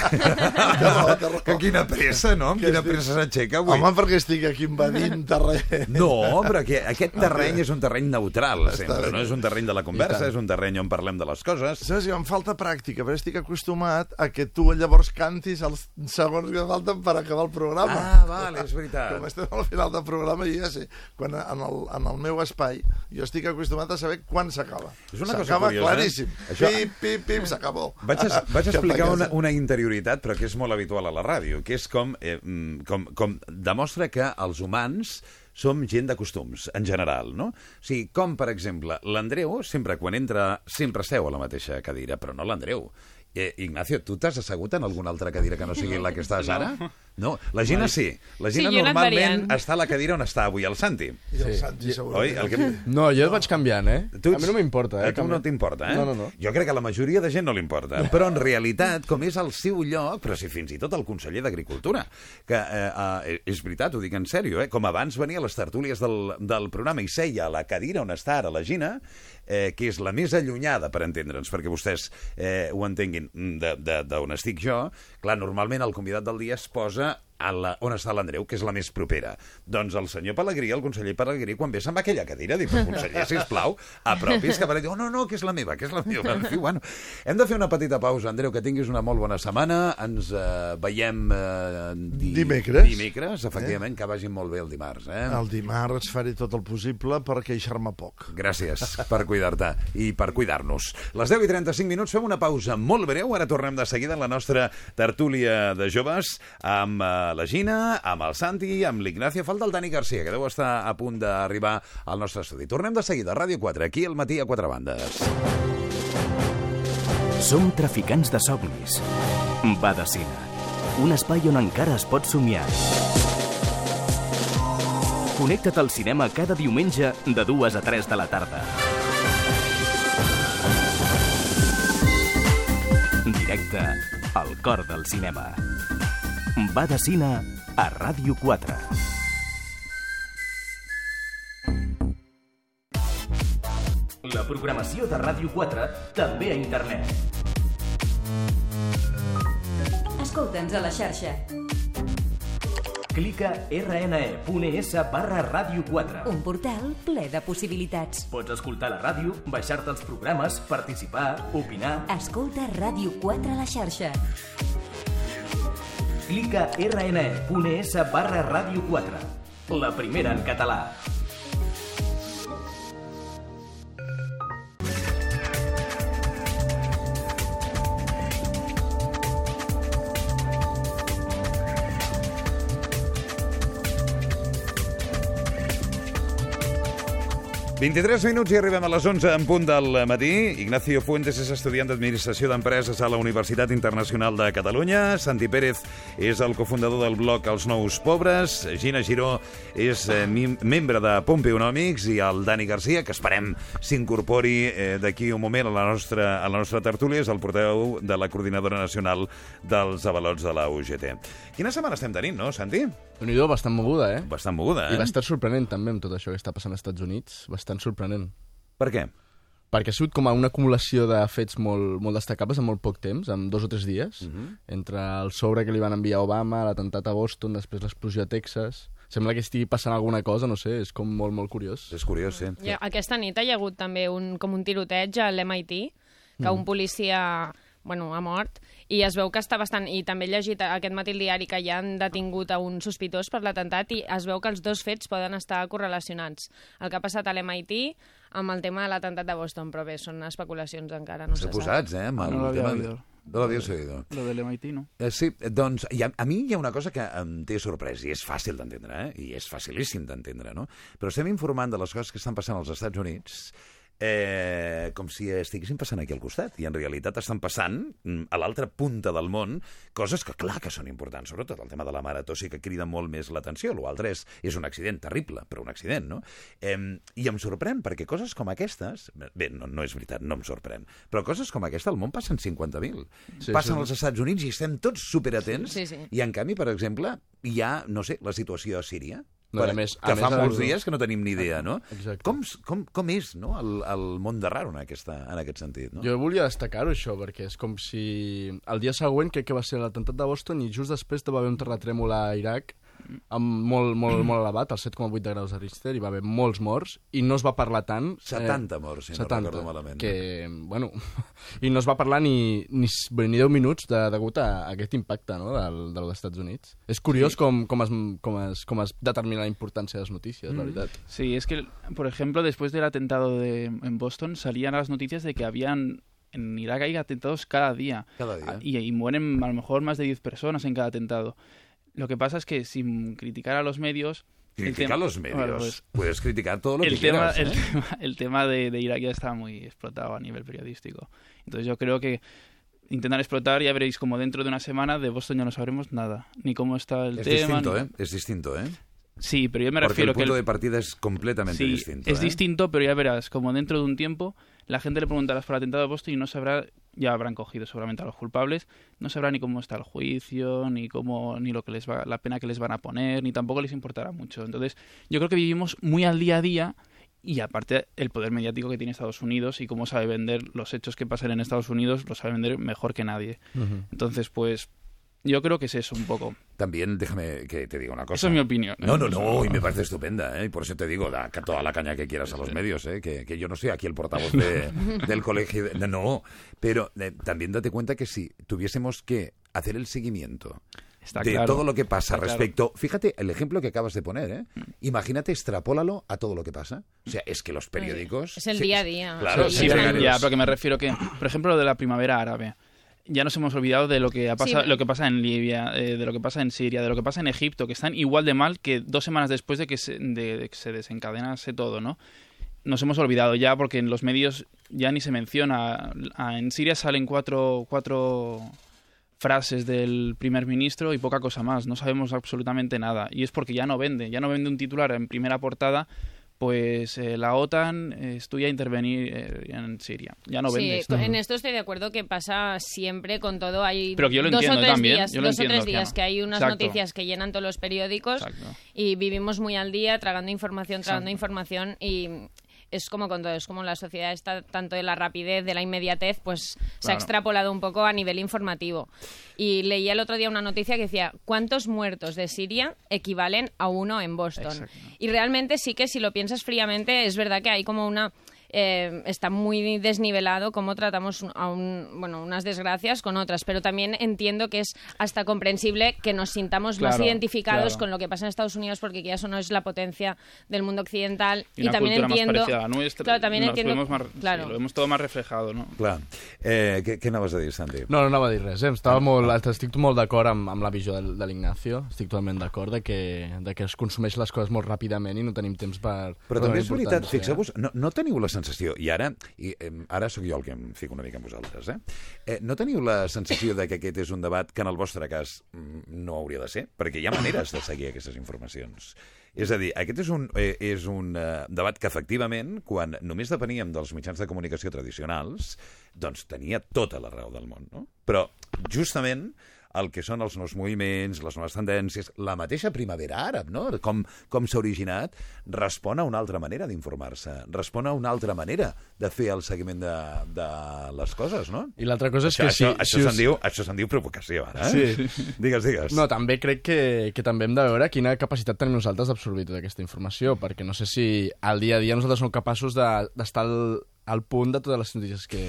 (laughs) (laughs) que quina pressa, no? Amb Que quina pressa s'aixeca avui. Home, perquè estic aquí invadint (laughs) terreny. No, però que aquest terreny és un terreny neutral, sempre, bé. no? És un terreny de la conversa, és un terreny on parlem de les coses. Saps, em falta pràctica, però estic acostumat a que tu llavors cantis els segons que falten per acabar el programa. Ah, vale, és veritat. Com estem al final del programa, jo ja sé, quan en el, en el meu espai, jo estic acostumat a saber quan s'acaba. És una cosa S'acaba curiosa. claríssim. Això- Pip, pip, pip, s'acabó. Vaig, es, vaig (laughs) explicar una, una interioritat, però que és molt habitual a la ràdio, que és com, eh, mm, com, com demostra que els humans som gent de costums, en general, no? O sigui, com, per exemple, l'Andreu, sempre quan entra, sempre seu a la mateixa cadira, però no l'Andreu. Eh, Ignacio, tu t'has assegut en alguna altra cadira que no sigui la que estàs ara? (laughs) No, la Gina sí. La Gina Sí, jo he anat normalment variant. està a la cadira on està avui el Santi. I el Santi, Oi? El que... No, jo vaig canviant, eh? Tu A mi no m'importa, eh? A tu no t'importa, eh? No, no, no. Jo crec que a la majoria de gent no li importa. Però en realitat, com és el seu lloc, però si fins i tot el conseller d'Agricultura, que eh, eh, és veritat, ho dic en sèrio, eh? com abans venia a les tertúlies del, del programa i seia a la cadira on està ara la Gina, eh, que és la més allunyada, per entendre'ns, perquè vostès eh, ho entenguin, de- de- d'on estic jo, clar, normalment el convidat del dia es posa that. A la, on està l'Andreu, que és la més propera. Doncs el senyor Pellegrí, el conseller Pellegrí, quan ve se'n va a aquella cadira, diu, "Però, conseller, sisplau, apropis, que per diu, oh, no, no, que és la meva, que és la meva. En fi, bueno, hem de fer una petita pausa. Andreu, que tinguis una molt bona setmana. Ens eh, veiem eh, di... Dimecres. Dimecres, efectivament, que vagin molt bé el dimarts. Eh? El dimarts faré tot el possible per queixar-me poc. Gràcies per cuidar-te i per cuidar-nos. Les 10 i 35 minuts, fem una pausa molt breu. Ara tornem de seguida en la nostra tertúlia de joves amb eh, la Gina, amb el Santi, amb l'Ignacio. Falta el Dani Garcia, que deu estar a punt d'arribar al nostre estudi. Tornem de seguida, Ràdio 4, aquí al matí a quatre bandes. Som traficants de somnis. Badacina. Un espai on encara es pot somiar. Connecta't al cinema cada diumenge de 2 a 3 de la tarda. Directe al cor del cinema. Badacina a Ràdio 4. La programació de Ràdio 4 també a internet. Escolta'ns a la xarxa. Clica rne.es barra Ràdio 4. Un portal ple de possibilitats. Pots escoltar la ràdio, baixar-te els programes, participar, opinar. Escolta Ràdio 4 a la xarxa. Clica rne.es barra Ràdio 4. La primera en català. 23 minuts i arribem a les 11 en punt del matí. Ignacio Fuentes és estudiant d'Administració d'Empreses a la Universitat Internacional de Catalunya. Santi Pérez és el cofundador del blog Els Nous Pobres. Gina Giró és eh, membre de Pompeonòmics i el Dani Garcia, que esperem s'incorpori eh, d'aquí un moment a la, nostra, a la nostra tertúlia, és el portaveu de la Coordinadora Nacional dels Avalots de la UGT. Quina setmana estem tenint, no, Santi? déu nhi bastant moguda, eh? Bastant moguda, eh? I bastant sorprenent, també, amb tot això que està passant als Estats Units. Bastant sorprenent. Per què? Perquè ha sigut com a una acumulació de fets molt, molt destacables en molt poc temps, en dos o tres dies, Mhm. entre el sobre que li van enviar a Obama, l'atemptat a Boston, després l'explosió a Texas... Sembla que estigui passant alguna cosa, no sé, és com molt, molt curiós. És curiós, sí. Ja, aquesta nit hi ha hagut també un, com un tiroteig a l'MIT, que Mm. un policia bueno, ha mort, i es veu que està bastant... I també he llegit aquest matí al diari que ja han detingut a un sospitós per l'atemptat i es veu que els dos fets poden estar correlacionats. El que ha passat a l'MIT amb el tema de l'atemptat de Boston, però bé, són especulacions encara, no se S'ha sap. posats, eh? Amb el no l'havia tema... No l'havies oído. Lo del MIT, ¿no? Eh, sí, doncs ha, a mi hi ha una cosa que em té sorprès, i és fàcil d'entendre, eh? i és facilíssim d'entendre, no? Però estem informant de les coses que estan passant als Estats Units eh, com si estiguessin passant aquí al costat, i en realitat estan passant mm, a l'altra punta del món coses que clar que són importants, sobretot el tema de la marató sí que crida molt més l'atenció, l'altre és, és un accident terrible, però un accident, no? Eh, I em sorprèn, perquè coses com aquestes, bé, no, no és veritat, no em sorprèn, però coses com aquesta al món passen 50.000. Sí, passen sí. als Estats Units i estem tots superatents, Sí, sí. i en canvi, per exemple, hi ha, no sé, la situació a Síria, No, per, a més- a que més, fa el- molts dies que no tenim ni idea, no? Exacte. Com, com, com és no? el, el món de raro en, aquesta, en aquest sentit? No? Jo volia destacar-ho, això, perquè és com si el dia següent, crec que va ser l'atemptat de Boston, i just després va haver un terratrèmol a Iraq amb molt, molt, molt elevat, el 7,8 de graus de Richter, i va haver molts morts, i no es va parlar tant... 70 morts, si no recordo malament. Que, bueno, (laughs) i no es va parlar ni, ni, ni 10 minuts de, degut a, aquest impacte no, del, dels Estats Units. És curiós Sí. com, com, es, com, es, com es determina la importància de les notícies, la Mm. veritat. Sí, es que, por ejemplo, después del atentado de, en Boston salían las noticias de que habían en Irak hay atentados cada día. Cada día. Ah, Y, y mueren a lo mejor más de 10 personas en cada atentado. Lo que pasa es que sin criticar a los medios... el Critica tema- a los medios. Bueno, pues, Puedes criticar todo lo el que tema, quieras. el ¿eh? tema, el tema de, de Irak ya está muy explotado a nivel periodístico. Entonces yo creo que intentan explotar, ya veréis como dentro de una semana de Boston ya no sabremos nada, ni cómo está el Es tema. distinto, ni- ¿eh? Es distinto, ¿eh? Sí, pero yo me Porque refiero el punto que... de partida es completamente Sí, distinto. es ¿eh? distinto, pero ya verás, como dentro de un tiempo la gente le preguntará por el atentado de Boston y no sabrá, ya habrán cogido seguramente a los culpables, no sabrá ni cómo está el juicio, ni cómo, ni lo que les va, la pena que les van a poner, ni tampoco les importará mucho. Entonces, yo creo que vivimos muy al día a día y aparte el poder mediático que tiene Estados Unidos y cómo sabe vender los hechos que pasan en Estados Unidos, lo sabe vender mejor que nadie. Entonces, pues yo creo que es eso un poco. También déjame que te diga una cosa. Esa es mi opinión, ¿eh? No, no, no, y me parece estupenda, ¿eh? Y por eso te digo, da toda la caña que quieras a los medios, ¿eh? Que, que yo no soy aquí el portavoz (laughs) de- del colegio. de- no, pero eh, también date cuenta que si tuviésemos que hacer el seguimiento Está de claro, todo lo que pasa está claro. respecto... Fíjate el ejemplo que acabas de poner, ¿eh? Imagínate, extrapólalo a todo lo que pasa. O sea, es que los periódicos... Es el día a día. Claro, Sí, ya, pero que me refiero que, por ejemplo, lo de la primavera árabe. Ya nos hemos olvidado de lo que ha pasado, Sí. lo que pasa en Libia, eh, de lo que pasa en Siria, de lo que pasa en Egipto, que están igual de mal que dos semanas después de que se, de, de que se desencadenase todo, ¿no? Nos hemos olvidado ya porque en los medios ya ni se menciona. Ah, En Siria salen cuatro, cuatro frases del primer ministro y poca cosa más. No sabemos absolutamente nada. Y es porque ya no vende. Ya no vende un titular en primera portada. Pues eh, la OTAN eh, estudia a intervenir eh, en Siria. Ya no vende sí, en esto estoy de acuerdo que pasa siempre con todo. Hay Pero que yo lo dos entiendo o tres también, días, yo lo dos o tres días que hay unas Exacto. noticias que llenan todos los periódicos Exacto. y vivimos muy al día tragando información, tragando Exacto. información y es como con todo, es como la sociedad está tanto de la rapidez, de la inmediatez, pues se ha extrapolado un poco a nivel informativo. Y leía el otro día una noticia que decía, ¿cuántos muertos de Siria equivalen a uno en Boston? Exacto. Y realmente sí que si lo piensas fríamente, es verdad que hay como una... eh, está muy desnivelado cómo tratamos a un, bueno, unas desgracias con otras, pero también entiendo que es hasta comprensible que nos sintamos más Claro, identificados claro. con lo que pasa en Estados Unidos porque ya eso no es la potencia del mundo occidental Y y, también entiendo más a la nuestra. claro también entiendo más- claro sí, lo vemos todo más reflejado, ¿no? Clar. Eh, què, què anaves a dir, Santi? No, no anava a dir res, eh? Estava molt, estic molt d'acord amb, amb la visió de, de l'Ignacio, estic totalment d'acord de, que, de que es consumeix les coses molt ràpidament i no tenim temps per... Però per també és veritat, fixeu-vos, no, no teniu la sensació, i ara, i, eh, ara sóc jo el que em fico una mica amb vosaltres, eh? eh? No teniu la sensació de que aquest és un debat que en el vostre cas mm, no hauria de ser? Perquè hi ha maneres de seguir aquestes informacions. És a dir, aquest és un, eh, és un eh, debat que, efectivament, quan només depeníem dels mitjans de comunicació tradicionals, doncs tenia tota la raó del món, no? Però, justament, el que són els nous moviments, les noves tendències, la mateixa primavera àrab, no? com, com s'ha originat, respon a una altra manera d'informar-se, respon a una altra manera de fer el seguiment de, de les coses, no? I l'altra cosa és això, que si- Això, això si us- se'n diu, això se'n diu provocació, ara, eh? Sí. Digues, digues. No, també crec que, que també hem de veure quina capacitat tenim nosaltres d'absorbir tota aquesta informació, perquè no sé si al dia a dia nosaltres som capaços de- d'estar de, al, al punt de totes les notícies que...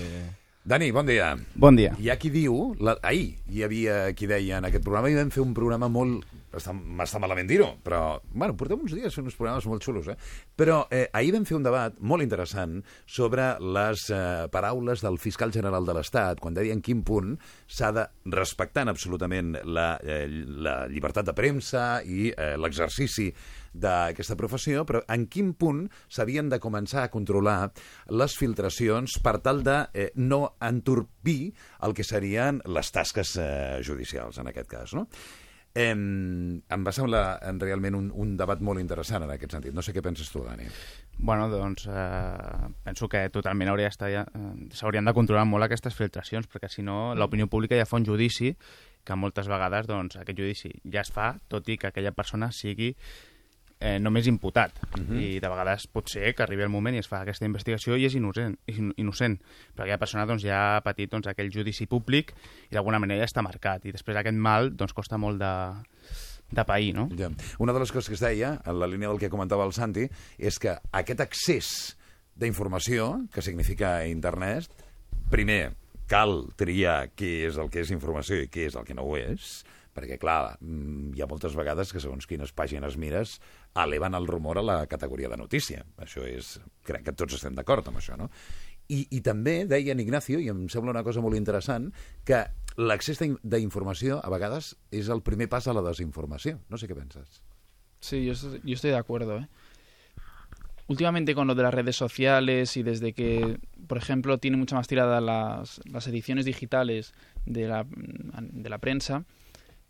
Dani, bon dia. Bon dia. Hi ha qui diu, la, ahir hi havia qui deia en aquest programa, i vam fer un programa molt... està- M'està malament dir-ho, però, bueno, portem uns dies fent uns programes molt xulos, eh? Però eh, ahir vam fer un debat molt interessant sobre les eh, paraules del fiscal general de l'Estat, quan deia en quin punt s'ha de, respectant absolutament la, eh, la llibertat de premsa i eh, l'exercici d'aquesta professió, però en quin punt s'havien de començar a controlar les filtracions per tal de eh, no entorpir el que serien les tasques eh, judicials, en aquest cas, no? Eh, em va semblar realment un, un debat molt interessant en aquest sentit. No sé què penses tu, Dani. Bueno, doncs eh, penso que totalment hauria d'estar ja, eh, s'haurien de controlar molt aquestes filtracions, perquè si no l'opinió pública ja fa un judici que moltes vegades doncs, aquest judici ja es fa, tot i que aquella persona sigui eh, només imputat. Mhm. I de vegades pot ser que arribi el moment i es fa aquesta investigació i és innocent, innocent. però aquella persona doncs, ja ha patit doncs, aquell judici públic i d'alguna manera ja està marcat. I després aquest mal doncs, costa molt de, de pair, no? Ja. Una de les coses que es deia, en la línia del que comentava el Santi, és que aquest accés d'informació, que significa internet, primer, cal triar què és el que és informació i què és el que no ho és, perquè, clar, mm, hi ha moltes vegades que segons quines pàgines mires eleven el rumor a la categoria de notícia. Això és... Crec que tots estem d'acord amb això, no? I, I també deia en Ignacio, i em sembla una cosa molt interessant, que l'accés d'in- d'informació a vegades és el primer pas a la desinformació. No sé què penses. Sí, yo estoy de acuerdo. ¿eh? Últimamente con lo de las redes sociales y desde que por ejemplo, tiene mucha más tirada las, las ediciones digitales de la, de la prensa,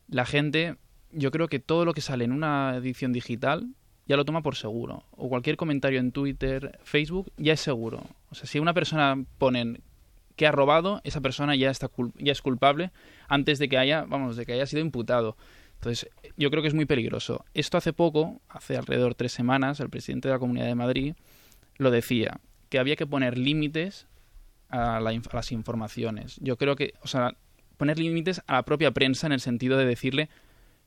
la gente, yo creo que todo lo que sale en una edición digital ya lo toma por seguro. O cualquier comentario en Twitter, Facebook, ya es seguro. O sea, si una persona pone que ha robado, esa persona ya está ya es culpable antes de que haya, vamos, de que haya sido imputado. Entonces, yo creo que es muy peligroso. Esto hace poco, hace alrededor de tres semanas, el presidente de la Comunidad de Madrid lo decía, que había que poner límites a, la a las informaciones. Yo creo que, o sea, poner límites a la propia prensa en el sentido de decirle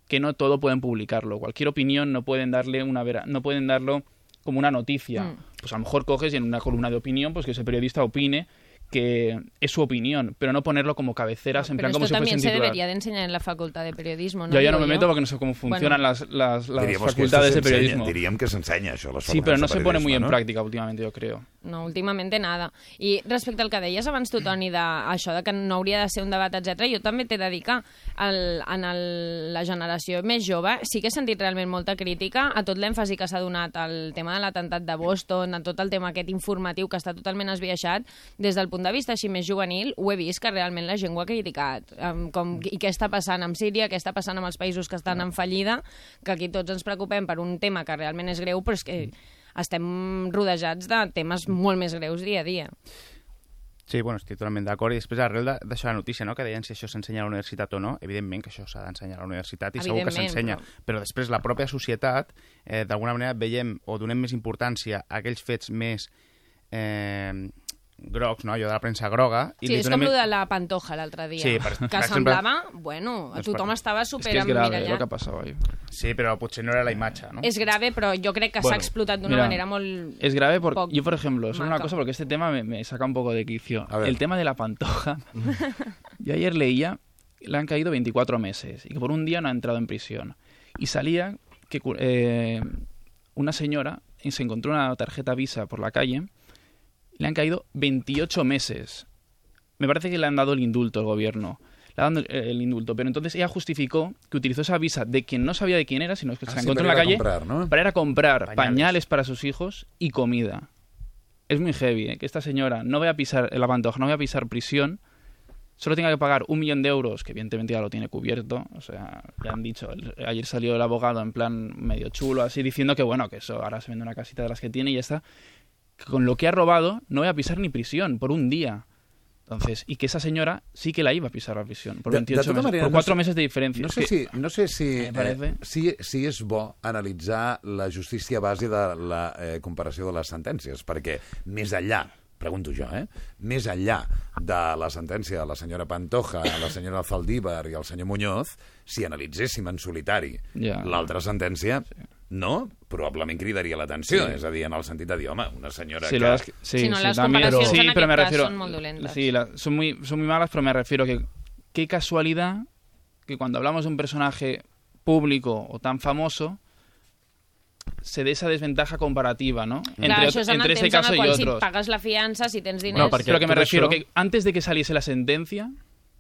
que no todo pueden publicarlo. Cualquier opinión no pueden darle una vera no pueden darlo como una noticia. Mm. Pues a lo mejor coges y en una columna de opinión, pues que ese periodista opine que es su opinión, pero no ponerlo como cabeceras en Pero plan como si fuese también se debería de enseñar en la facultad de periodismo, ¿no? Yo ya no me meto porque no sé cómo funcionan Bueno. las, las, las facultades de periodismo. Diríem que s'ensenya això, a les Sí, pero facultats no se pone muy en no? práctica últimamente, yo creo. No, últimamente nada. I respecte al que deies abans tu, Toni, de això de que no hauria de ser un debat, etc. jo també t'he de dir que el, en el, la generació més jove sí que he sentit realment molta crítica a tot l'èmfasi que s'ha donat al tema de l'atemptat de Boston, a tot el tema aquest informatiu que està totalment esbiaixat, des del punt de vista així més juvenil, ho he vist que realment la gent ho ha criticat. Um, com, I què està passant amb Síria, què està passant amb els països que estan en fallida, que aquí tots ens preocupem per un tema que realment és greu, però és que estem rodejats de temes molt més greus dia a dia. Sí, bueno, estic totalment d'acord. I després, arrel d'això de la notícia, no? que deien si això s'ensenya a la universitat o no, evidentment que això s'ha d'ensenyar a la universitat i segur que s'ensenya. però- Però... després la pròpia societat, eh, d'alguna manera, veiem o donem més importància a aquells fets més eh, grocs, no? allò de la premsa groga. Sí, és com el de la Pantoja l'altre dia, Sí, per- que semblava, bueno, Doncs tothom per- estava Es super que es grave lo emmirallat. que ha pasado ahí. Sí, però potser no era la imatge, no? És grave, però jo crec que s'ha Bueno, explotat d'una manera molt... Es grave porque poc yo, por ejemplo, solo una cosa porque este tema me, me saca un poco de quicio. El tema de la pantoja. (laughs) yo ayer leía que le han caído 24 meses y que por un día no ha entrado en prisión. Y salía que eh, una señora se encontró una tarjeta Visa por la calle le han caído 28 meses. Me parece que le han dado el indulto el gobierno. Le han dado el indulto, pero entonces ella justificó que utilizó esa visa de quien no sabía de quién era, sino que Ah, se la encontró en la calle comprar, ¿no? para ir a comprar Pañales. pañales. para sus hijos y comida. Es muy heavy ¿eh? que esta señora no vaya a pisar la pantoja, no vaya a pisar prisión, solo tenga que pagar un millón de euros, que evidentemente ya lo tiene cubierto. O sea, ya han dicho, el- ayer salió el abogado en plan medio chulo, así diciendo que bueno, que eso ahora se vende una casita de las que tiene y ya está. Con lo que ha robado no va a pisar ni prisión por un día. Entonces, y que esa señora sí que la iba a pisar la prisión por De- de 28 tota meses, manera, por no cuatro sé- meses de diferencia. No sé, que- si, no sé si, eh, si, si és bo analitzar la justícia base de la eh, comparació de les sentències, perquè més enllà, pregunto jo, eh? més enllà de la sentència de la senyora Pantoja, la senyora Zaldívar i el senyor Muñoz, si analitzéssim en solitari Ja. l'altra sentència, no, probablement cridaria l'atenció, Sí. és a dir, en el sentit de dir, home, una senyora Sí, que... sí, Si no, sí, las también- comparaciones sí, en pero me refiero, son muy dolentes. Sí, la- son muy son muy malas, pero me refiero que qué casualidad que cuando hablamos de un personaje público o tan famoso se dé esa desventaja comparativa, ¿no? Clar, això és en entre el este en caso el y qual si otros. pagues la fiança, si tens diners... No, pero que me refiero eso- que antes de que saliese la sentencia,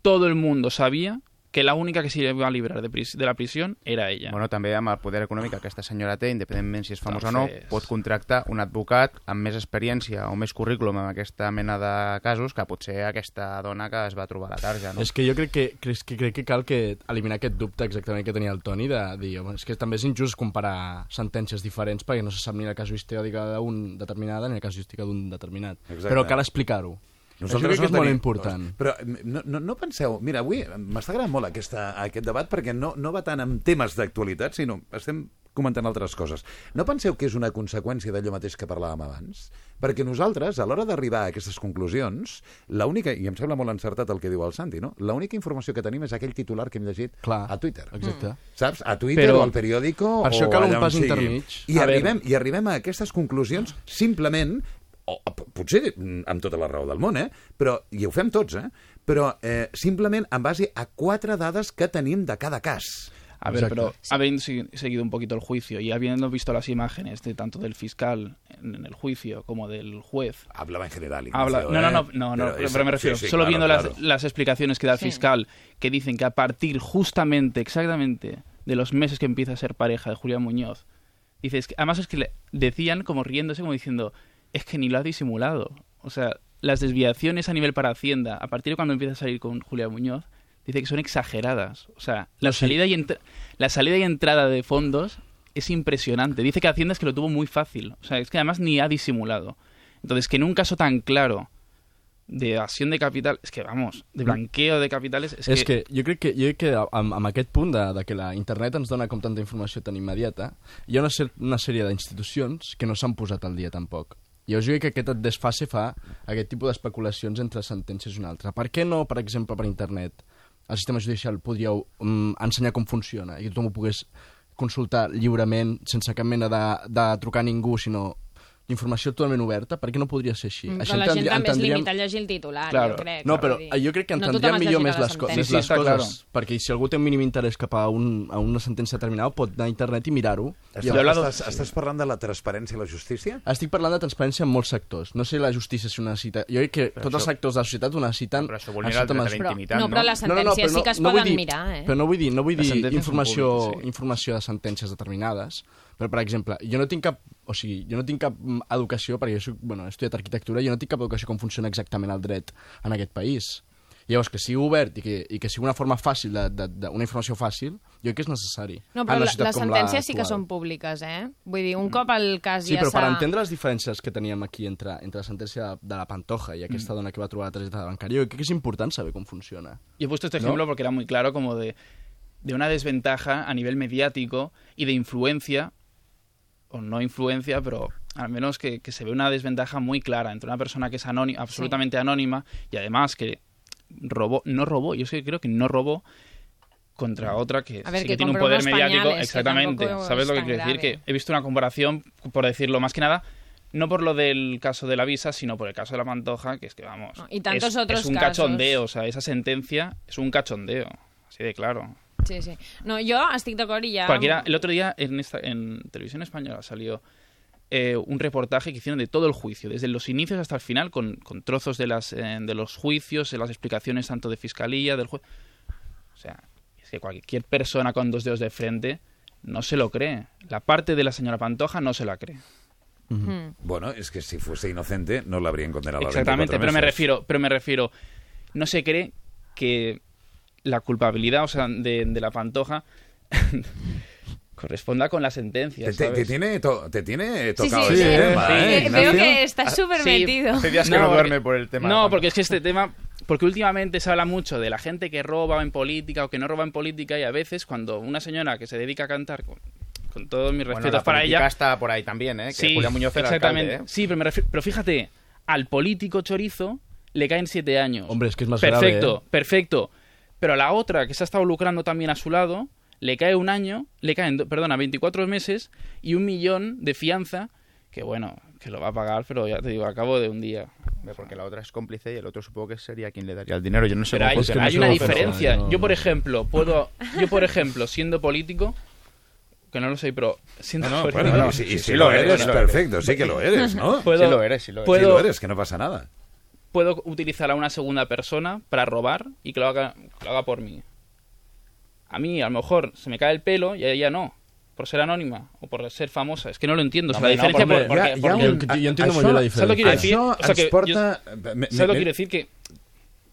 todo el mundo sabía que la única que se iba a librar de, pris- de la prisión era ella. Bueno, també amb el poder econòmic que aquesta senyora té, independentment si és famosa o no, Entonces- pot contractar un advocat amb més experiència o més currículum en aquesta mena de casos que potser aquesta dona que es va trobar a la tarja, no? És que jo crec que, crec que, crec que cal que eliminar aquest dubte exactament que tenia el Toni de dir, home, és que també és injust comparar sentències diferents perquè no se sap ni la casuística d'un determinada ni la casuística d'un determinat. Exacte. Però cal explicar-ho. Això crec que és molt important. Però no, no, no penseu... Mira, avui m'està agradant molt aquesta, aquest debat perquè no, no va tant amb temes d'actualitat, sinó estem comentant altres coses. No penseu que és una conseqüència d'allò mateix que parlàvem abans? Perquè nosaltres, a l'hora d'arribar a aquestes conclusions, l'única, i em sembla molt encertat el que diu el Santi, no? l'única informació que tenim és aquell titular que hem llegit Clar, a Twitter. Exacte. Saps? A Twitter Però- o al periòdico Per això o cal un pas intermig. I A arribem, I arribem a aquestes conclusions simplement o, potser mm, amb tota la raó del món, eh? Però, i ho fem tots, eh? Però eh, simplement en base a quatre dades que tenim de cada cas. A ver, Exacto. pero habiendo segui- seguido un poquito el juicio y habiendo visto las imágenes de tanto del fiscal en, el juicio como del juez, Hablaba en general. Habla, Ignacio, no, no, ¿eh? no, no, no, pero, es- pero me refiero, sí, sí, solo claro, viendo claro. Las, las explicaciones que da el Sí. fiscal, que dicen que a partir justamente, exactamente, de los meses que empieza a ser pareja de Julián Muñoz, dices que además es que le decían como riéndose, como diciendo, es que ni lo ha disimulado. O sea, las desviaciones a nivel para Hacienda, a partir de cuando empieza a salir con Julia Muñoz, dice que son exageradas. O sea, la, sí. salida, y la salida y entrada de fondos es impresionante. Dice que Hacienda es que lo tuvo muy fácil. O sea, es que además ni ha disimulado. Entonces, que en un caso tan claro de evasión de capital, es que vamos, de blanqueo de capitales, es, És que jo crec que, jo crec que amb, amb aquest punt de, de que la internet ens dona com tanta informació tan immediata, hi ha una, cer una sèrie d'institucions que no s'han posat al dia tampoc. Jo crec que aquest desfase fa aquest tipus d'especulacions entre sentències i una altra. Per què no, per exemple, per internet, al sistema judicial podríeu mm, ensenyar com funciona i tothom ho pogués consultar lliurement, sense cap mena de, de trucar a ningú, sinó informació totalment oberta, per què no podria ser així? Mm, Així Però la gent també es limita a llegir el titular, Claro. jo crec. No, però dir. jo crec que No entendríem es millor més les, co més Sí, sí, les coses, claro. perquè si algú té un mínim interès cap a, un, a una sentència determinada pot anar a internet i mirar-ho. Estàs, estàs, estàs parlant de la transparència i la justícia? Estic parlant de transparència en molts sectors. No sé la justícia si ho necessita. Jo crec que Però tots els això- sectors de la societat ho necessiten. Però això vulnera el dret a la Però, intimitat, no, però les No, no, no, sentències però sí que es no vull poden dir- mirar, eh? Però no vull dir, no vull Les dir informació, informació de sentències determinades, però, per exemple, jo no tinc cap, o sigui, jo no tinc cap mm, educació, perquè jo soc, bueno, he estudiat arquitectura, jo no tinc cap educació com funciona exactament el dret en aquest país. Llavors, que sigui obert i que, i que sigui una forma fàcil, de, de, de, una informació fàcil, jo crec que és necessari. No, però les sentències sí que són públiques, eh? Vull dir, un cop el cas Sí, ja però per entendre les diferències que teníem aquí entre, entre la sentència de, de la Pantoja i aquesta dona que va trobar la targeta bancària, jo crec que és important saber com funciona. Yo he puesto este ¿No? ejemplo porque era muy claro como de, de una desventaja a nivel mediático y de influencia, o no influencia, pero al menos que, que se ve una desventaja muy clara entre una persona que es anónima, absolutamente anónima y además que robó, no robó, yo es que creo que no robó contra otra que ver, sí que que tiene un poder mediático. Exactamente. ¿Sabes es lo que quiero decir? Que he visto una comparación, por decirlo más que nada, no por lo del caso de la visa, sino por el caso de la Pantoja, que es que vamos. No, y tantos es, otros es un casos. cachondeo, o sea, esa sentencia es un cachondeo, así de claro. Sí, sí. No, jo estic d'acord i ja... Cualquiera, el otro día en, esta, en televisión española salió eh, un reportaje que hicieron de todo el juicio, desde los inicios hasta el final, con, con trozos de, las, eh, de los juicios, de las explicaciones tanto de fiscalía, del juez. O sea, es que cualquier persona con dos dedos de frente no se lo cree. La parte de la señora Pantoja no se la cree. Mm. Bueno, es que si fuese inocente no la habrían condenado a Exactamente, 24 pero me meses. refiero, pero me refiero, no se cree que la culpabilidad, o sea, de, de la Pantoja (laughs) corresponda con la sentencia. Te, te- te ¿sabes? tiene, to- te tiene Sí, sí, tocado sí. ese Sí, tema, sí. ¿eh, Eh, veo Ignacio? que está súper Sí, metido. Hace días que no, porque- duerme por el tema. No, porque es que este tema. Porque últimamente se habla mucho de la gente que roba en política o que no roba en política, y a veces cuando una señora que se dedica a cantar, con, con todos mis Bueno, respetos la para ella. está por ahí también, ¿eh? Que Sí, Julia Muñoz era exactamente. alcalde, ¿eh? Sí, pero, me refiero- pero fíjate, al político chorizo le caen siete años. Hombre, es que es más perfecto, grave, ¿eh? perfecto. Pero a la otra que se ha estado lucrando también a su lado, le cae un año, le caen, do- perdona, 24 meses y un millón de fianza, que bueno, que lo va a pagar, pero ya te digo, a cabo de un día. Porque la otra es cómplice y el otro supongo que sería quien le daría el dinero. Yo no sé Pero hay, hay una diferencia. no, yo, por ejemplo, puedo. Yo, por ejemplo, siendo político. Que no lo soy, pero siendo No, no, político. Bueno, y si, y lo eres, perfecto, sí que lo eres, ¿no? puedo, Sí lo eres, sí lo eres. Sí lo eres, que no pasa nada. Puedo utilizar a una segunda persona para robar y que lo haga, que lo haga por mí. A mí, a lo mejor, se me cae el pelo y a ella no. Por ser anónima o por ser famosa. Es que no lo entiendo. O sea, No, la no, diferencia por- porque- porque- un- Jo entiendo molt bé la ¿Sabes lo que quiero decir? Això O sea, que ens porta... yo- me- ¿Sabes lo que quiero decir? Que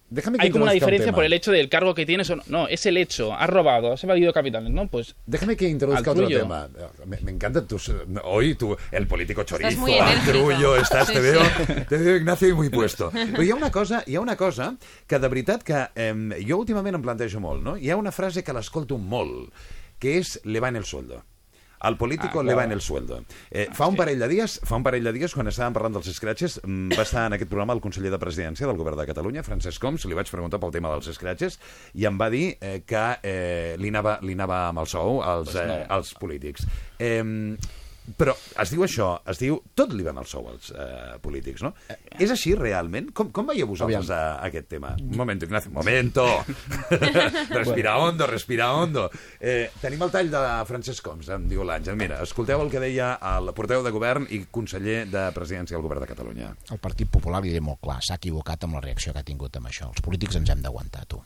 Déjame que hay como una un diferencia tema. por el hecho del cargo que tienes o no. No, es el hecho. Has robado, has evadido capitales, ¿no? Pues Déjame que introduzca otro tuyo. tema. Me, me encantan tus... Hoy tú, el político chorizo, trullo, estás, te Sí, veo, sí. te veo, Ignacio, y muy puesto. Però hi ha una cosa, hi ha una cosa que de veritat que eh, jo últimament em plantejo molt, no? Hi ha una frase que l'escolto molt, que és le va en el sueldo. Al político Ah, le va en el sueldo. Eh, fa, un parell de dies, fa un parell de dies, quan estàvem parlant dels scratches, mm, va estar en aquest programa el conseller de Presidència del Govern de Catalunya, Francesc Coms, li vaig preguntar pel tema dels scratches, i em va dir eh, que eh, li, anava, li anava amb el sou als, eh, als polítics. Eh, però es diu això, es diu... Tot li van al sou als eh, polítics, no? És així realment? Com, com veieu vosaltres a, a aquest tema? Un moment, Ignacio, un momento! (laughs) respira hondo, respira hondo. Eh, tenim el tall de Francesc Coms, em diu l'Àngel. Mira, escolteu el que deia el porteu de govern i conseller de presidència del govern de Catalunya. El Partit Popular li diré molt clar, s'ha equivocat amb la reacció que ha tingut amb això. Els polítics ens hem d'aguantar, tu.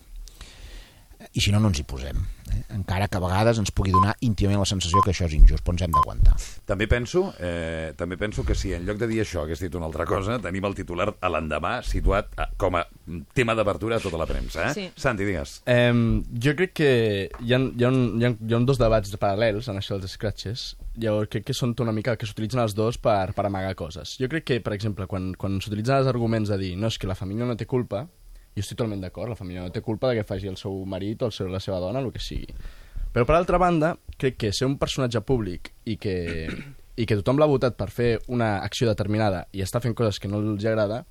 I si no, no ens hi posem. Eh? Encara que a vegades ens pugui donar íntimament la sensació que això és injust, però ens hem d'aguantar. També penso, eh, també penso que si en lloc de dir això hagués dit una altra cosa, tenim el titular a l'endemà situat eh, com a tema d'apertura a tota la premsa. Eh? Sí. Santi, digues. Eh, jo crec que hi ha, hi, ha un, hi, ha, hi ha un dos debats paral·lels en això dels scratches. Llavors crec que són una mica que s'utilitzen els dos per, per amagar coses. Jo crec que, per exemple, quan, quan s'utilitzen els arguments de dir no, és que la família no té culpa, jo estic totalment d'acord, la família no té culpa de que faci el seu marit o el seu, la seva dona, el que sigui. Però, per altra banda, crec que ser un personatge públic i que, i que tothom l'ha votat per fer una acció determinada i està fent coses que no els agrada,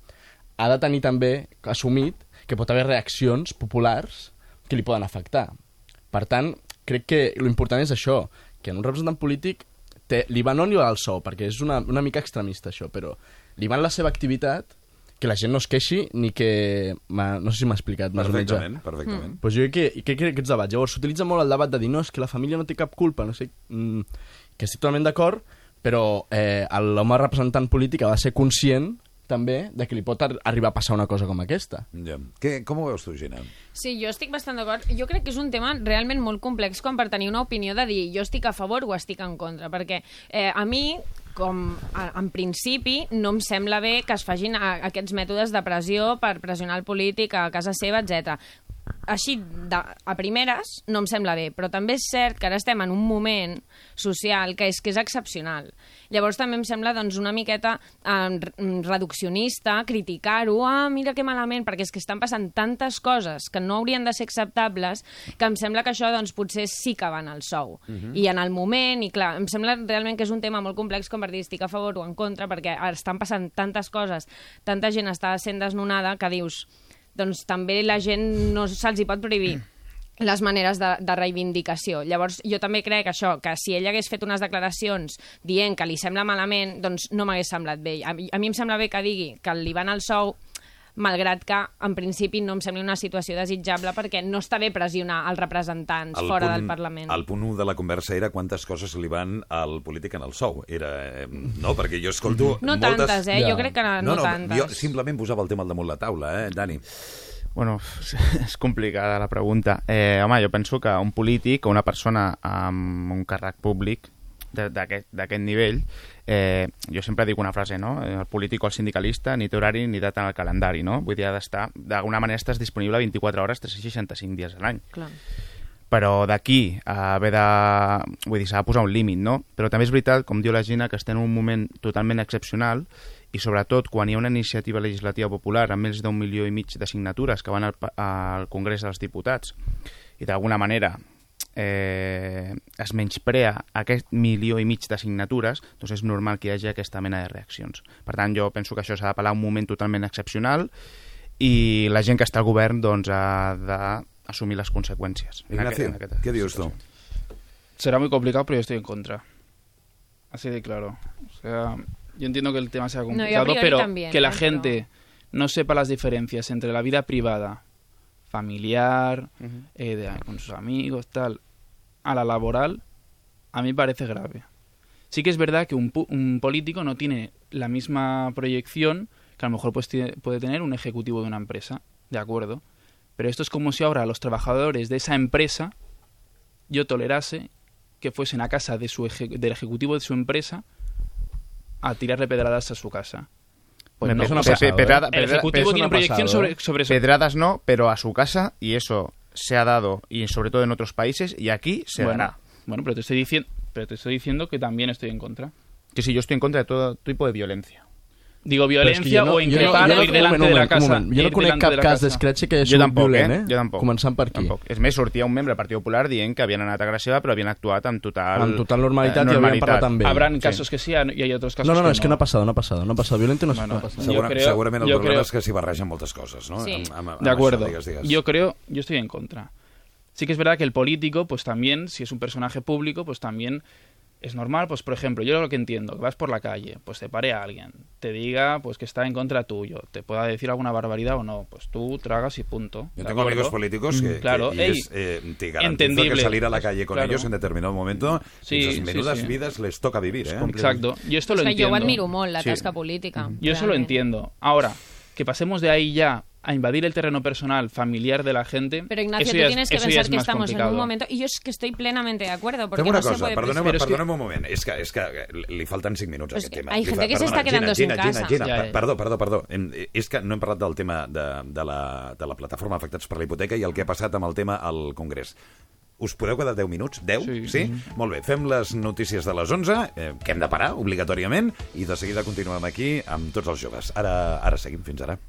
ha de tenir també assumit que pot haver reaccions populars que li poden afectar. Per tant, crec que l'important és això, que en un representant polític té, li va no li va el sou, perquè és una, una mica extremista això, però li van la seva activitat que la gent no es queixi ni que... No sé si m'ha explicat. Més Perfectament, o menys. perfectament. Pues jo crec que, crec que aquests debats. Llavors s'utilitza molt el debat de dir no, és que la família no té cap culpa, no sé... Mm, que estic totalment d'acord, però eh, l'home representant polític ha de ser conscient també de que li pot ar arribar a passar una cosa com aquesta. Ja. Què, com ho veus tu, Gina? Sí, jo estic bastant d'acord. Jo crec que és un tema realment molt complex com per tenir una opinió de dir jo estic a favor o estic en contra, perquè eh, a mi com en principi no em sembla bé que es facin a, aquests mètodes de pressió per pressionar el polític a casa seva, etc així, de, a primeres, no em sembla bé, però també és cert que ara estem en un moment social que és que és excepcional. Llavors també em sembla doncs, una miqueta eh, reduccionista criticar-ho, ah, mira que malament, perquè és que estan passant tantes coses que no haurien de ser acceptables que em sembla que això doncs, potser sí que van al sou. Uh -huh. I en el moment, i clar, em sembla realment que és un tema molt complex com per dir estic a favor o en contra, perquè estan passant tantes coses, tanta gent està sent desnonada que dius doncs també la gent no se'ls hi pot prohibir les maneres de, de reivindicació. Llavors, jo també crec que això, que si ell hagués fet unes declaracions dient que li sembla malament, doncs no m'hagués semblat bé. A mi, a mi em sembla bé que digui que li van al sou malgrat que en principi no em sembli una situació desitjable perquè no està bé pressionar els representants el fora punt, del Parlament. El punt 1 de la conversa era quantes coses li van al polític en el sou. Era, eh, no, perquè jo escolto No moltes... tantes, eh? Jo crec que no, no, no tantes. Jo simplement posava el tema al damunt la taula, eh, Dani? Bueno, (laughs) és complicada la pregunta. Eh, home, jo penso que un polític o una persona amb un càrrec públic d'aquest nivell, eh, jo sempre dic una frase, no? El polític o el sindicalista ni té horari ni data en el calendari, no? Vull dir, ha d'estar, d'alguna manera estàs disponible 24 hores, 365 dies a l'any. Clar. Però d'aquí a haver de... Vull dir, s'ha de posar un límit, no? Però també és veritat, com diu la Gina, que estem en un moment totalment excepcional i sobretot quan hi ha una iniciativa legislativa popular amb més d'un milió i mig de signatures que van al, al Congrés dels Diputats i d'alguna manera eh, es menysprea aquest milió i mig de signatures, doncs és normal que hi hagi aquesta mena de reaccions. Per tant, jo penso que això s'ha d'apel·lar un moment totalment excepcional i la gent que està al govern doncs, ha d'assumir les conseqüències. Ignacio, ¿qué dios tú? Será muy complicado, pero yo estoy en contra. Así de claro. O sea, yo entiendo que el tema sea complicado, no, pero también, que la ¿eh? gente no sepa las diferencias entre la vida privada, familiar, uh -huh. eh, de, con sus amigos, tal, a la laboral, a mí parece grave. Sí que es verdad que un, un político no tiene la misma proyección que a lo mejor pues, tiene, puede tener un ejecutivo de una empresa, de acuerdo. Pero esto es como si ahora los trabajadores de esa empresa yo tolerase que fuesen a casa de su eje, del ejecutivo de su empresa a tirarle pedradas a su casa. Pues no, no, no pasado, pedrada, ¿eh? El ejecutivo tiene proyección pasado, sobre, sobre eso. Pedradas no, pero a su casa y eso se ha dado y sobre todo en otros países y aquí se bueno, dará. Bueno, pero te estoy diciendo, pero te estoy diciendo que también estoy en contra. Que sí, yo estoy en contra de todo tipo de violencia. Digo, violencia no, o increpar o ir delante de la casa. Jo no conec cap cas d'escratxe que hagi jo sigut tampoc, violent, eh? Jo tampoc. Començant per aquí. Tampoc. És més, sortia un membre del Partit Popular dient que havien anat a seva però havien actuat amb total... Amb total normalitat, eh, normalitat. i havien parlat amb ell. Habrán casos que sí y hay otros casos no, no, no, que és que no ha passat, no ha passat. No ha passat violent no, bueno, no ha passat. Segura, creo, segurament el problema creo... és que s'hi barregen moltes coses, ¿no? Sí. Amb, amb, amb de acuerdo. Això, digues, digues. Yo creo, yo estoy en contra. Sí que es verdad que el político, pues también, si es un personaje público, pues también es normal, pues por ejemplo, yo lo que entiendo, que vas por la calle, pues te pare a alguien, te diga pues que está en contra tuyo, te pueda decir alguna barbaridad o no, pues tú tragas y punto. Yo ¿de tengo acuerdo? amigos políticos que, claro, que y ey, es, eh, te garantizo entendible. que salir a la calle con Claro. ellos en determinado momento, Sí, esas menudas sí. vidas les toca vivir, ¿eh? Exacto. Yo esto lo que jo entiendo. ho admiro la Sí. tasca política. Yo eso lo entiendo. Ahora, que pasemos de ahí ya a invadir el terreno personal, familiar de la gente, Pero Ignacio, eso tú ya es- tienes que pensar es que estamos complicado. en un momento... Y yo es que estoy plenamente de acuerdo, porque Fem una no se cosa, puede... perdoneu, és perdoneu un moment. És que, és que li falten 5 minuts a Pues aquest tema. hay gente que se está quedando Gina, sin Gina, casa. Gina, Ja, Gina, ja. perdó, perdó, perdó. Em- És que no hem parlat del tema de, de, la, de la plataforma Afectats per la Hipoteca i el que ha passat amb el tema al Congrés. Us podeu quedar 10 minuts? 10? Sí. sí? Molt bé, fem les notícies de les 11, eh, que hem de parar, obligatòriament, i de seguida continuem aquí amb tots els joves. Ara, ara seguim, fins ara.